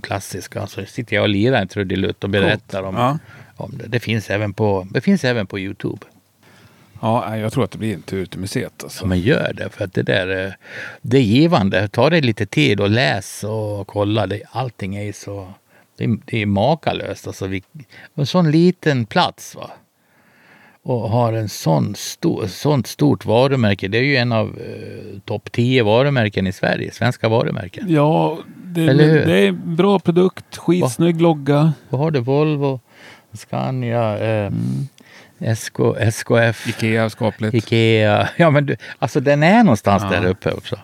klassiska. Så sitter jag och lirar en trudelutt och berättar om, Ja. om det. Det finns även på, det finns även på Youtube. Ja, jag tror att det blir en tur till museet. Alltså. Så man gör det för att det där eh, det är givande. Ta dig lite tid och läs och kolla. Det, allting är så det är, det är makalöst. Alltså vi, en sån liten plats va. Och har en sån stor, sånt stort varumärke. Det är ju en av eh, topp 10 varumärken i Sverige. Svenska varumärken. Ja, det, Eller hur? det är en bra produkt, skitsnygg logga. Vad har du? Volvo, Scania, eh, SK, SKF, Ikea, skapligt. Ikea. Ja men du, alltså den är någonstans Ja. där uppe också.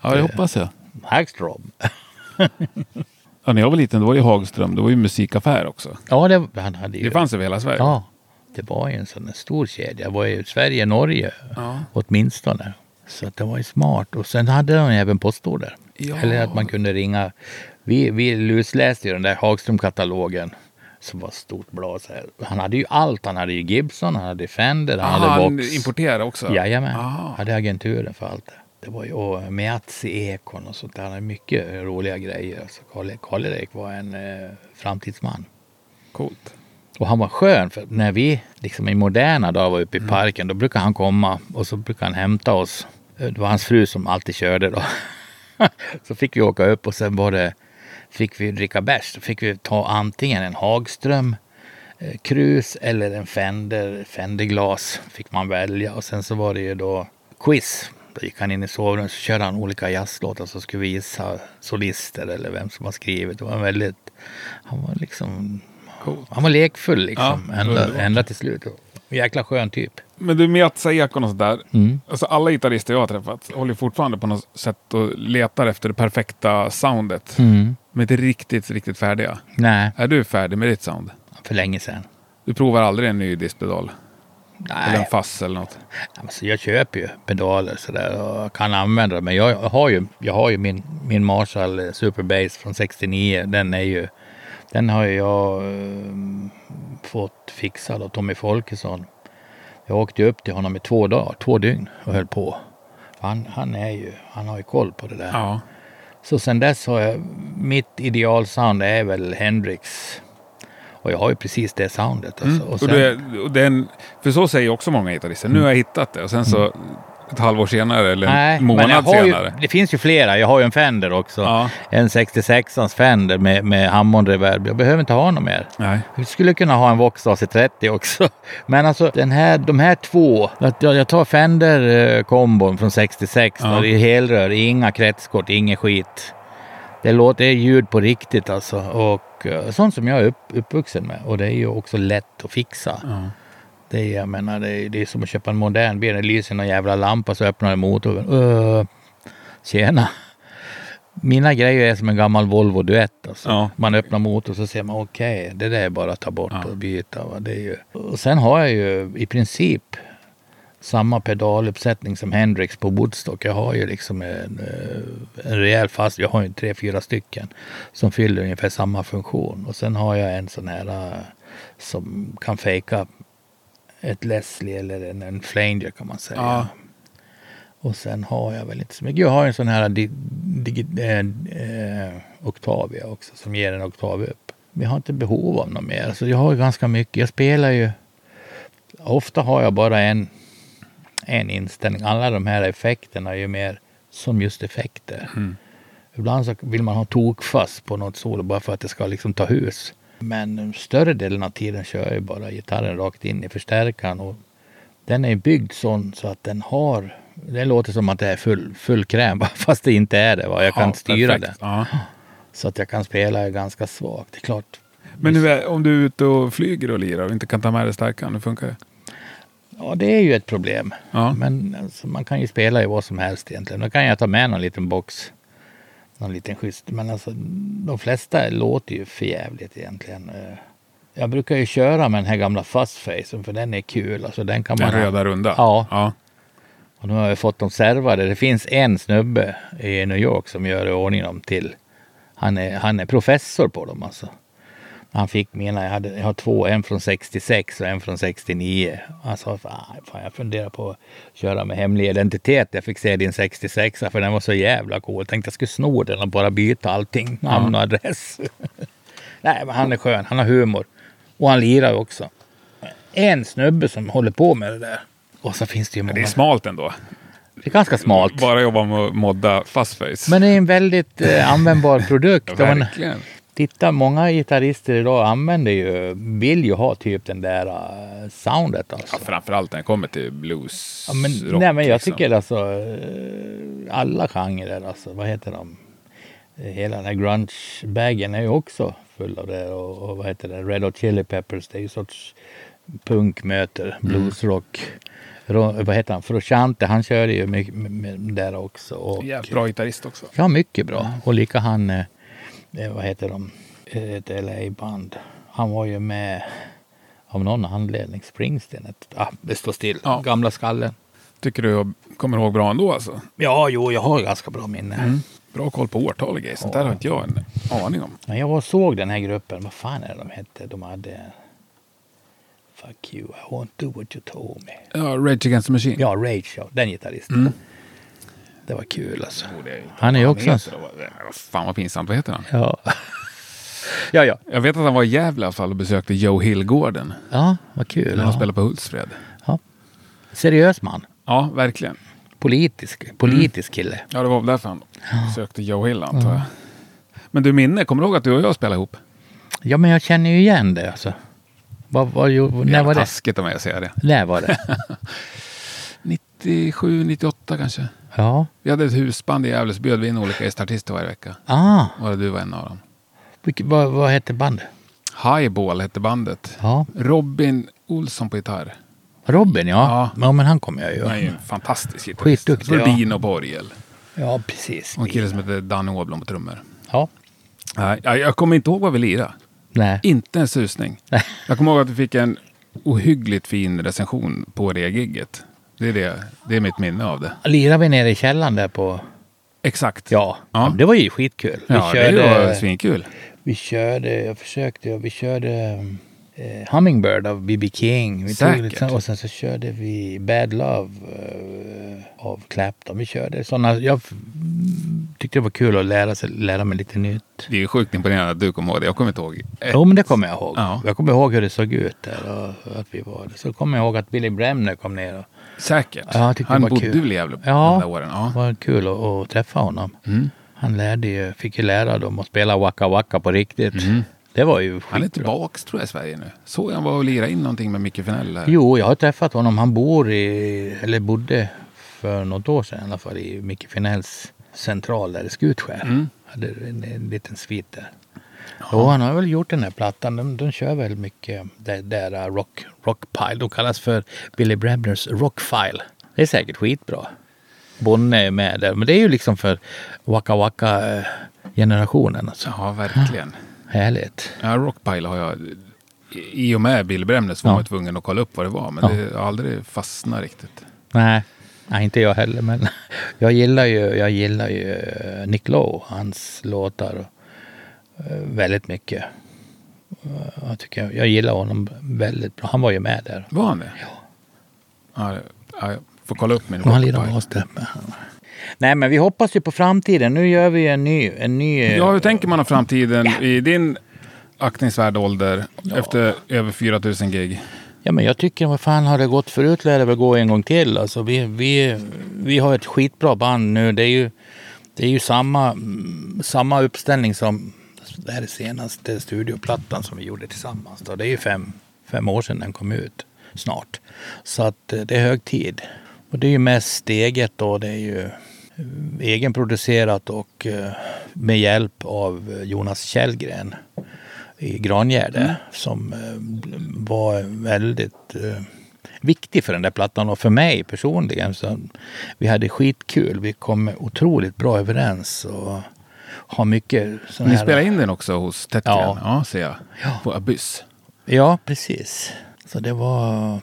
Ja, det hoppas jag. Hagström. Ja, när jag var liten då var det Hagström. Det var ju musikaffär också. Ja, det, han hade ju... Det fanns över hela Sverige. Ja, det var ju en sån där stor kedja. Det var ju Sverige, Norge Ja. åtminstone. Så att det var ju smart. Och sen hade de även postorder. Ja. Eller att man kunde ringa. Vi, vi lusläste ju den där Hagström-katalogen. Som var stort blad. Så här. Han hade ju allt. Han hade ju Gibson, han hade Fender, han Aha, hade han Vox. importerar också? Jajamän, Aha. hade agenturen för allt det. Det var ju och Meazzi Ekon och sånt där. Han hade mycket roliga grejer. Alltså Karl- Karl-Erik var en eh, framtidsman. Coolt. Och han var skön för när vi liksom i moderna dagar var uppe Mm. i parken då brukar han komma och så brukar han hämta oss Det var hans fru som alltid körde då. så fick vi åka upp och sen var det, fick vi dricka bärs. Då fick vi ta antingen en Hagström eh, krus eller en Fender, Fenderglas fick man välja. Och sen så var det ju då quiz. Då gick han in i sovrummet så körde han olika jazzlåtar så skulle vi gissa solister eller vem som har skrivit. Det var en väldigt, han var liksom, han var lekfull liksom. Ja, ända, ända till slut. Jäkla skön typ. Men du, Miazza-ekon och sådär. Mm. Alltså alla gitarrister jag har träffat håller fortfarande på något sätt och letar efter det perfekta soundet. Mm. Men inte riktigt, riktigt färdiga. Nej, Är du färdig med ditt sound? för länge sedan. Du provar aldrig en ny diskpedal? Eller en Nej, fass eller något? alltså jag köper ju pedaler sådär och kan använda dem. Men jag har ju, jag har ju min, min Marshall Super Bass från 69. Den är ju, den har jag eh, fått fixad av Tommy Folkesson. Jag åkte upp till honom i två dagar, två dygn och höll på. Han, han är ju, han har ju koll på det där. Ja. Så sen dess har jag, mitt idealsound är väl Hendrix. Och jag har ju precis det soundet. Alltså. Och Och sen, och det är en, för så säger också många gitarrister. Nu har jag hittat det och sen så ett halvår senare eller en. Nej, månad men jag har ju, senare. det finns ju flera. Jag har ju en Fender också. Ja. En 66ans Fender med, med Hammond reverb. Jag behöver inte ha något mer. Nej. Vi skulle kunna ha en Vox AC30 också. Men alltså den här, de här två. Jag, jag tar Fender-kombon från 66. Ja. Är helrör, inga kretskort, inget skit. Det låter det är ljud på riktigt alltså. Och eh, sånt som jag är upp, uppvuxen med. Och det är ju också lätt att fixa. Ja. Det är, jag menar, det är, det är som att köpa en modern bil. Det lyser någon jävla lampa så öppnar motorn. Uh, tjena. Mina grejer är som en gammal Volvo Duett. Alltså. Ja. Man öppnar motorn så ser man okej, det där är bara att ta bort Ja. och byta. Va? Det är ju. Och sen har jag ju i princip samma pedaluppsättning som Hendrix på Woodstock. Jag har ju liksom en, eh, en rejäl fast, jag har ju tre, fyra stycken som fyller ungefär samma funktion. Och sen har jag en sån här eh, som kan fejka ett Leslie eller en, en Flanger kan man säga. Ja. Och sen har jag väl inte så mycket. Jag har en sån här di, digi, eh, eh, Octavia också som ger en oktav upp. Men jag har inte behov av något mer. Alltså jag har ju ganska mycket. Jag spelar ju. Ofta har jag bara en, en inställning. Alla de här effekterna är ju mer som just effekter. Mm. Ibland så vill man ha tokfast på något solo bara för att det ska liksom ta hus. Men större delen av tiden kör jag ju bara gitarren rakt in i förstärkaren. Och den är byggd sån så att den har, det låter som att det är full, full kräm fast det inte är det. Va? Jag kan Ja, styra perfekt. den. Ja. Så att jag kan spela ganska svagt. Det är klart. Men är, om du är ute och flyger och lirar och inte kan ta med dig stärkan, hur funkar det? Ja, det är ju ett problem. Ja. Men alltså, man kan ju spela i vad som helst egentligen. Då kan jag ta med någon liten box. Någon liten schysst. Men alltså de flesta låter ju för jävligt egentligen. Eh, Jag brukar ju köra med den här gamla Fuzzfacen för den är kul. Alltså den kan Den man... röda runda? Ja. ja. Och nu har jag fått dem servade. Det finns en snubbe i New York som gör i ordning dem till. Han är, han är professor på dem alltså. Han fick mina, jag, hade, jag har två, en från 66 och en från 69. Han sa, fan, fan jag funderar på att köra med hemlig identitet. Jag fick se din 66 för den var så jävla cool. Jag tänkte jag skulle sno den och bara byta allting, namn och adress. Nej, men han är skön, han har humor. Och han lirar också. En snubbe som håller på med det där. Och så finns det ju många. Det är smalt ändå. Det är ganska smalt. Bara jobba med att modda fastface. Men det är en väldigt eh, användbar produkt. ja, verkligen. Tittar, många gitarrister idag använder ju, vill ju ha typ den där uh, soundet alltså. Ja, framförallt när det kommer till blues, Ja, men, rock, nej men jag liksom. tycker alltså eh, alla genrer, alltså vad heter de? Hela den här grunge-bagen är ju också full av det. Och, och vad heter det? Red Hot Chili Peppers, det är ju sorts punk möter Mm. bluesrock. Ro, vad heter han? Frusciante, han kör ju mycket där också. Och, Jävligt bra gitarrist också. Ja, mycket bra. Och lika han, eh, vad heter de, ett LA-band. Han var ju med av någon anledning, Springsteen. Ett, ah, det står still. Ja. Gamla skallen. Tycker du kommer ihåg bra ändå alltså? Ja, jo, jag har ganska bra minne. Bra koll på årtal och grejer. Sånt där har inte jag en aning om. Men jag var såg den här gruppen. Vad fan är det de hette? De hade... Fuck you, I won't do what you told me. Ja, Rage Against the Machine. Ja, Rage, ja. Den gitarristen. Mm. Det var kul alltså. Oh, det är- Han är ju också... heter? Vad Fan vad pinsamt. Vad heter han? Ja. ja, ja. Jag vet att han var i Gävle i alla fall och besökte Joe Hill-gården. Ja, vad kul. När han Ja. spelade på Hultsfred. Seriös man. Ja, verkligen. politisk, politisk kille. Ja, det var väl därför han sökte Joe Hill antar jag. Men du Minne, kommer du ihåg att du och jag spelade ihop? Ja, men jag känner ju igen det alltså. Vad, vad, ju- när var det? taskigt av mig att säga det. När var det? 97, 98 kanske. Ja. Vi hade ett husband i Gävle så bjöd vi in olika gästartister varje vecka. Ah, Och du var en av dem. vilket, vad, vad hette bandet? Highball hette bandet. Ja. Robin Olsson på gitarr. Robin, ja. Ja. ja. men han kommer jag ju. Han är ju fantastisk gitarrist. Skitduktig, ja. Dino på orgel. Ja, precis. Och en kille som heter Danny Åblom på trummor. Ja. Jag, jag kommer inte ihåg vad vi lirade. Nej. Inte en susning. Nej. Jag kommer ihåg att vi fick en ohyggligt fin recension på det gigget. Det är, det, det är mitt minne av det. Lirade vi nere i källaren där på... Exakt. Ja, Ja. det var ju skitkul. Vi Ja, körde... det var svinkul. Vi körde, jag försökte, vi körde eh, Hummingbird av B.B. King. Vi Säkert. lite, och sen så körde vi Bad Love eh, av Clapton. Vi körde sådana, jag tyckte det var kul att lära, sig, lära mig lite nytt. Det är ju sjukt imponerande att du kommer ihåg det. Jag kommer inte ihåg. ett. Jo men det kommer jag ihåg. Ja. Jag kommer ihåg hur det såg ut där och att vi var där. Så kommer jag ihåg att Billy Bremner kom ner. Och, Säkert. Ja, jag Han det bodde kul. väl i Gävle Ja. de där åren? det Ja. var kul att, att träffa honom. Mm. Han lärde ju, fick ju lära dem att spela Waka Waka på riktigt. Det var ju Mm. Han är skitbra. tillbaks tror jag i Sverige nu. Såg han var och lirade in någonting med Micke Finell här. Jo, jag har träffat honom. Han bor i, eller bodde för något år sedan i alla fall i Micke Finells central där i Skutskär. Mm. Hade en, en liten svit där. Jo, han har väl gjort den här plattan. De, de kör väl mycket där, där uh, rock, rockpile. De kallas för Billy Bremners rockfile. Det är säkert skitbra. Bonne är med där. Men det är ju liksom för Waka Waka eh, generationen. Alltså. Ja, verkligen. Härligt. Ja, Rockpile har jag... I och med Bill Bremnes var Ja. man tvungen att kolla upp vad det var. Men Ja. det har aldrig fastnat riktigt. Nej, nej, inte jag heller. Men jag gillar ju, jag gillar ju eh, Nick Lowe, hans låtar väldigt mycket. Eh, Jag, tycker, jag gillar honom väldigt bra. Han var ju med där. Var han det? Ja. ja, ja jag får kolla upp min han lirar där. Nej, men vi hoppas ju på framtiden. Nu gör vi en ny... En ny Ja, hur tänker man om framtiden i din aktningsvärda ålder efter över 4000 gig? Ja, men jag tycker, vad fan har det gått förut lär det väl gå en gång till. Alltså, vi, vi, vi har ett skitbra band nu. Det är ju, det är ju samma, mm, samma uppställning som det här är senaste studioplattan som vi gjorde tillsammans. Då. Det är ju fem, fem år sedan den kom ut, snart. Så att eh, det är hög tid. Och det är ju mest eget då. Det är ju eh, egenproducerat och eh, med hjälp av Jonas Källgren i Grangärde som eh, var väldigt viktig för den där plattan och för mig personligen. Så vi hade skitkul. Vi kom otroligt bra överens och har mycket sån Ni här... spelar in den också hos Tättgren? Ja. ja, ser jag. Ja. På Abyss. Ja, precis. Så det var,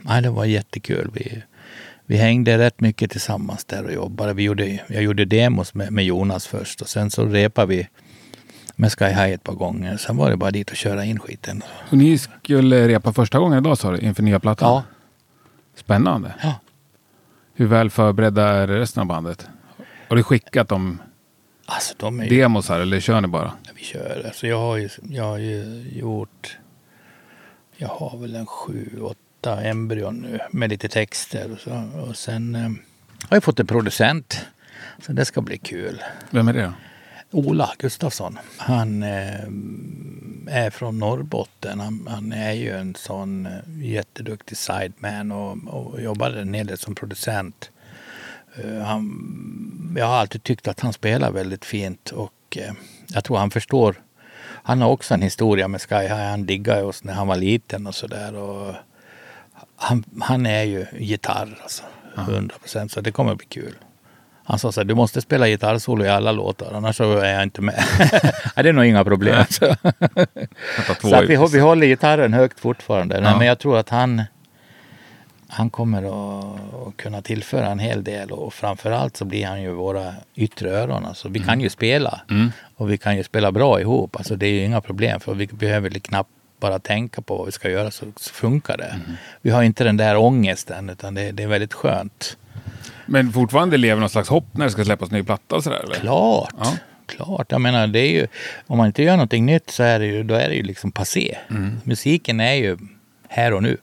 nej, det var jättekul. Vi, vi hängde rätt mycket tillsammans där och jobbade. Vi gjorde, jag gjorde demos med, med Jonas först och sen så repade vi med Sky High ett par gånger. Sen var det bara dit och köra in skiten. Och ni skulle repa första gången idag sa du, inför nya plattan? Ja, Spännande. ja. Hur väl förberedda är resten av bandet? Har du skickat dem Alltså de är ju... demos här eller kör ni bara? Vi kör. Alltså jag har ju, jag har ju gjort... Jag har väl en sju, åtta embryon nu med lite texter. Och, så, och sen eh, har jag fått en producent. Så det ska bli kul. Vem är det? Ola Gustafsson. Han eh, är från Norrbotten. Han, han är ju en sån eh, jätteduktig sideman och, och jobbade en hel del som producent. Eh, han, jag har alltid tyckt att han spelar väldigt fint och eh, jag tror han förstår. Han har också en historia med Sky High. Han diggade oss när han var liten och sådär. Han, han är ju gitarr alltså. 100 procent. Så det kommer bli kul. Han sa så här, du måste spela gitarrsolo i alla låtar, annars så är jag inte med. Det är nog inga problem. Så, att vi, vi håller gitarren högt fortfarande. Nej, Ja. Men jag tror att han, han kommer att, att kunna tillföra en hel del och framförallt så blir han ju våra yttre öron. Alltså, vi kan ju spela Mm. och vi kan ju spela bra ihop. Alltså, det är ju inga problem för vi behöver knappt bara tänka på vad vi ska göra så, så funkar det. Mm. Vi har inte den där ångesten utan det, det är väldigt skönt. Men fortfarande lever någon slags hopp när det ska släppas ny platta och sådär eller? Klart, Ja. klart. Jag menar, det är ju, om man inte gör någonting nytt så är det ju, då är det ju liksom passé. Mm. Musiken är ju här och nu.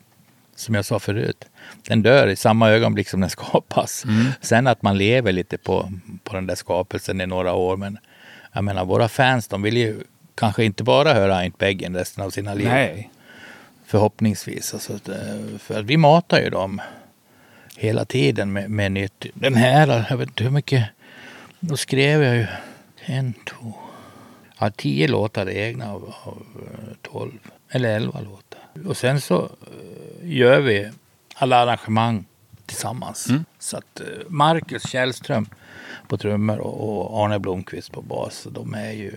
som jag sa förut. Den dör i samma ögonblick som den skapas. Sen att man lever lite på, på den där skapelsen i några år. Men jag menar, våra fans de vill ju kanske inte bara höra Ain't Beggin resten av sina liv. Nej. Förhoppningsvis. Alltså, det- för vi matar ju dem hela tiden med, med nytt. Den här, jag vet inte hur mycket. Då skrev jag ju en, två, ja, tio låtar egna av, av eh, tolv. Eller elva låtar. Och sen så eh, gör vi alla arrangemang tillsammans. Så att eh, Marcus Källström på trummor och, Arne Blomqvist på bas. De är ju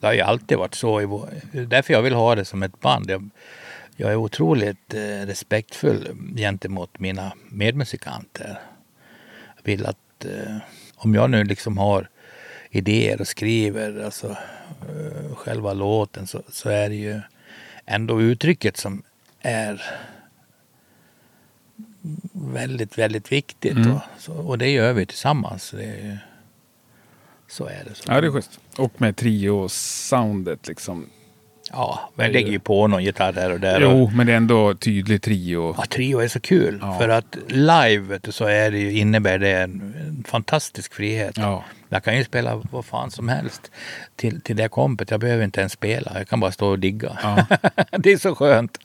det har ju alltid varit så. I vår, därför jag vill ha det som ett band. Jag, jag är otroligt eh, respektfull gentemot mina medmusikanter. Jag vill att eh, om jag nu liksom har idéer och skriver alltså, själva låten så, så är det ju ändå uttrycket som är väldigt, väldigt viktigt. Mm. Och, så, och det gör vi tillsammans. Det är, så är det. Så. Ja, det är schysst. Och med trio-soundet liksom. Ja, men lägger ju på någon gitarr där och där. Jo, Och, men det är ändå tydlig trio. ja, trio är så kul. Ja. För att live du, så är det ju, innebär det en, en fantastisk frihet. Ja. Jag kan ju spela vad fan som helst till, till det kompet. Jag behöver inte ens spela. Jag kan bara stå och digga. Ja. det är så skönt.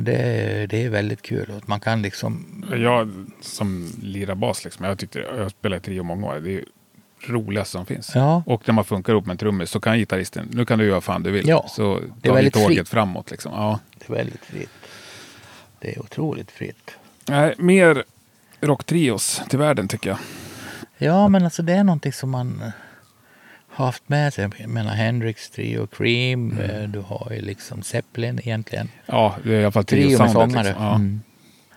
Det, är- det är väldigt kul. Att man kan liksom... Jag som lirar bas, liksom, jag tyckte jag har spelat i trio många år. Det är ju roligast som finns. Ja. Och när man funkar ihop med en trummis så kan gitarristen, nu kan du göra fan du vill. Ja, så det är väldigt tåget fritt. framåt. Liksom. Ja. Det är väldigt fritt. Det är otroligt fritt. Nej, mer rocktrios till världen tycker jag. Ja, men alltså det är någonting som man haft med sig. Jag menar Hendrix trio, Cream, eh, du har ju liksom Zeppelin egentligen. Ja, det är i alla fall Trio med sångare. Liksom. Ja, Mm.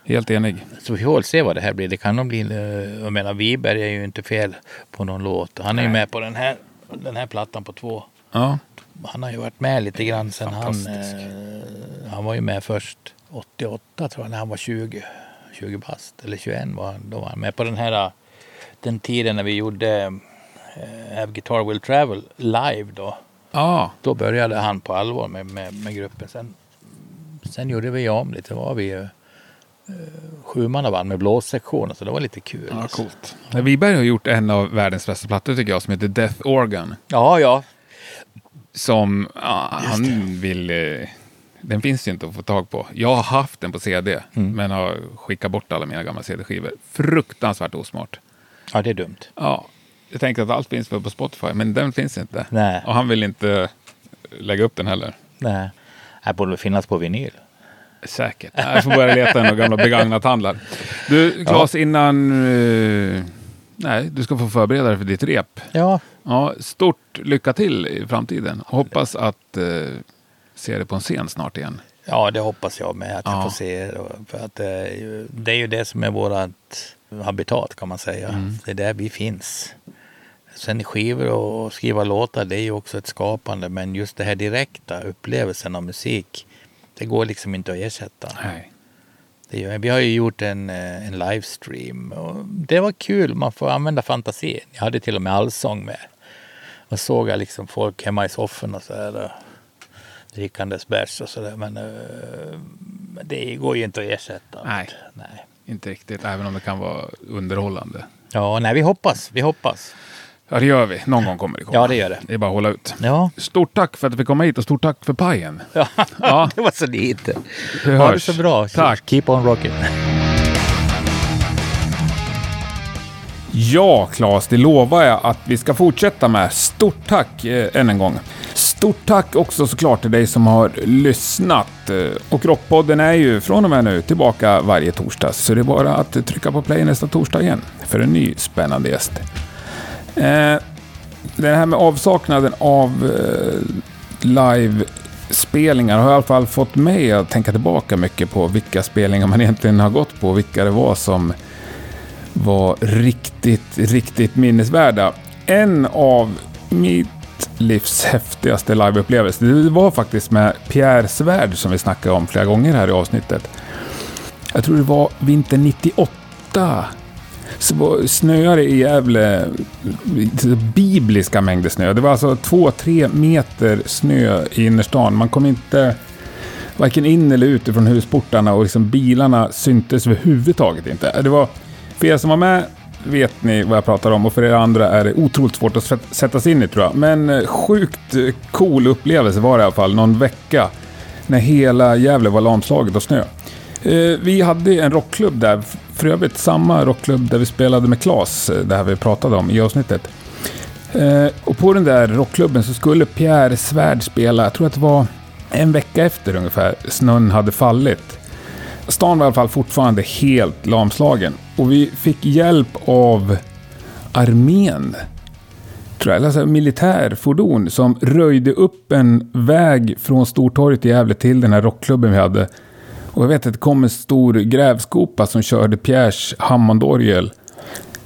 Helt enig. Så vi får se vad det här blir. Det kan nog bli, eh, jag menar Wiberg är ju inte fel på någon låt. Han är ju med på den här, den här plattan på två. Ja. Han har ju varit med lite grann sen han, eh, han var ju med först 88 tror jag, när han var 20. 20 bast, eller 21 var han. Då var han med på den här, den tiden när vi gjorde Have Guitar Will Travel live då. Ja, Då började han på allvar med, med, med gruppen. Sen, sen gjorde vi om lite. Då var vi ju eh, sjumannaband med blåssektion. Så det var lite kul. ja alltså. coolt. Wiberg har gjort en av världens bästa plattor tycker jag som heter Death Organ. Ja, ja. Som ja, han vill... Eh, den finns ju inte att få tag på. Jag har haft den på CD, Mm. men har skickat bort alla mina gamla CD-skivor. Fruktansvärt osmart. Ja, det är dumt. Ja, jag tänker att allt finns väl på Spotify, men den finns inte. Nej. Och han vill inte lägga upp den heller. Nej. Det borde finnas på vinyl. Säkert. Jag får börja leta i några gamla begagnat-handlar. Du, Claes, innan... eh, nej, du ska få förbereda dig för ditt rep. Ja, Ja, stort lycka till i framtiden. Hoppas att eh, se det på en scen snart igen. Ja, det hoppas jag med att Ja. jag får se. För att det är, ju, det är ju det som är vårt habitat kan man säga. Mm. Det är där vi finns. Sen skivor och skriva låtar, det är ju också ett skapande. Men just det här direkta upplevelsen av musik, det går liksom inte att ersätta. Nej. Det gör, vi har ju gjort en, eh, en livestream och det var kul. Man får använda fantasin. Jag hade till och med allsång med. Och såg jag liksom folk hemma i sofforna så här. eh, Drickandes bärs och sådär. Men eh, det går ju inte att ersätta. Nej. nej. Inte riktigt, även om det kan vara underhållande. Ja, nej, vi hoppas. Vi hoppas. Ja, det gör vi. Någon gång kommer det komma. Ja, det gör det. Det är bara att hålla ut. Ja, Stort tack för att du fick komma hit och stort tack för pajen. ja. Ja. det var så lite. Vi Ha det hörs. så bra. Tack. Keep on rocking. Ja, Claes, det lovar jag att vi ska fortsätta med. Stort tack eh, än en gång. Stort tack också såklart till dig som har lyssnat. Eh, Och Rockpodden är ju från och med nu tillbaka varje torsdag, så det är bara att trycka på play nästa torsdag igen för en ny spännande gäst. Eh, det här med avsaknaden av eh, live-spelningar har i alla fall fått mig att tänka tillbaka mycket på vilka spelningar man egentligen har gått på, och vilka det var som var riktigt, riktigt minnesvärda. En av mitt livs häftigaste liveupplevelser, det var faktiskt med Pierre Svärd som vi snackade om flera gånger här i avsnittet. Jag tror det var vinter 98. Snöade i Gävle bibliska mängder snö. Det var alltså två, tre meter snö i innerstan. Man kom inte varken in eller ut från husportarna och liksom bilarna syntes överhuvudtaget inte. Det var, för er som var med vet ni vad jag pratar om och för er andra är det otroligt svårt att sätta sig in i tror jag. Men eh, sjukt eh, cool upplevelse var det i alla fall någon vecka när hela Gävle var lamslaget av snö. Eh, vi hade en rockklubb där, för övrigt samma rockklubb där vi spelade med Klas, eh, det här vi pratade om i avsnittet. Eh, och på den där rockklubben så skulle Pierre Svärd spela, jag tror att det var en vecka efter ungefär, snön hade fallit. Stan var i alla fall fortfarande helt lamslagen. Och vi fick hjälp av armén. Tror jag, alltså militärfordon som röjde upp en väg från Stortorget i Gävle till den här rockklubben vi hade. Och jag vet att det kom en stor grävskopa som körde Pierres Hammondorgel.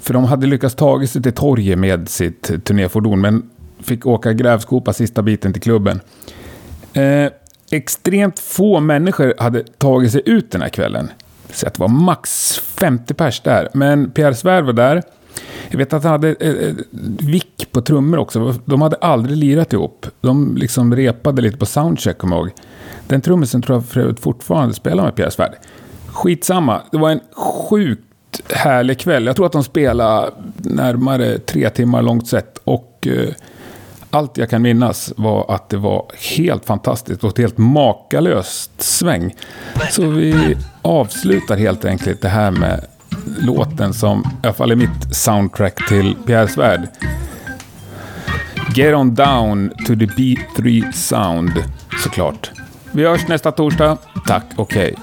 För de hade lyckats ta sig till torget med sitt turnéfordon men fick åka grävskopa sista biten till klubben. Eh, extremt få människor hade tagit sig ut den här kvällen. Så att det var max 50 pers där. Men Pierre Svärd var där. Jag vet att han hade eh, eh, Vick på trummor också. De hade aldrig lirat ihop. De liksom repade lite på soundcheck, kommer jag ihåg. Den trummisen tror jag för övrigt fortfarande spelar med Pierre Svärd. Skitsamma. Det var en sjukt härlig kväll. Jag tror att de spelade närmare tre timmar långt sett. Och eh, allt jag kan minnas var att det var helt fantastiskt och ett helt makalöst sväng. Så vi avslutar helt enkelt det här med låten som i alla fall är mitt soundtrack till Pierre Svärd. Get on down to the B3 sound, såklart. Vi hörs nästa torsdag. Tack och hej.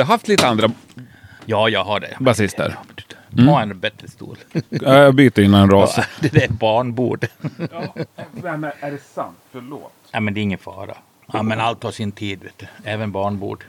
Ändå haft lite andra Ja, jag har det. basister. Ha en bättre stol. Ja, jag byter innan en ras. Ja, det där är barnbord. Men är det sant? Förlåt. Ja, men det är ingen fara. Ja, men allt har sin tid, vet du. Även barnbord.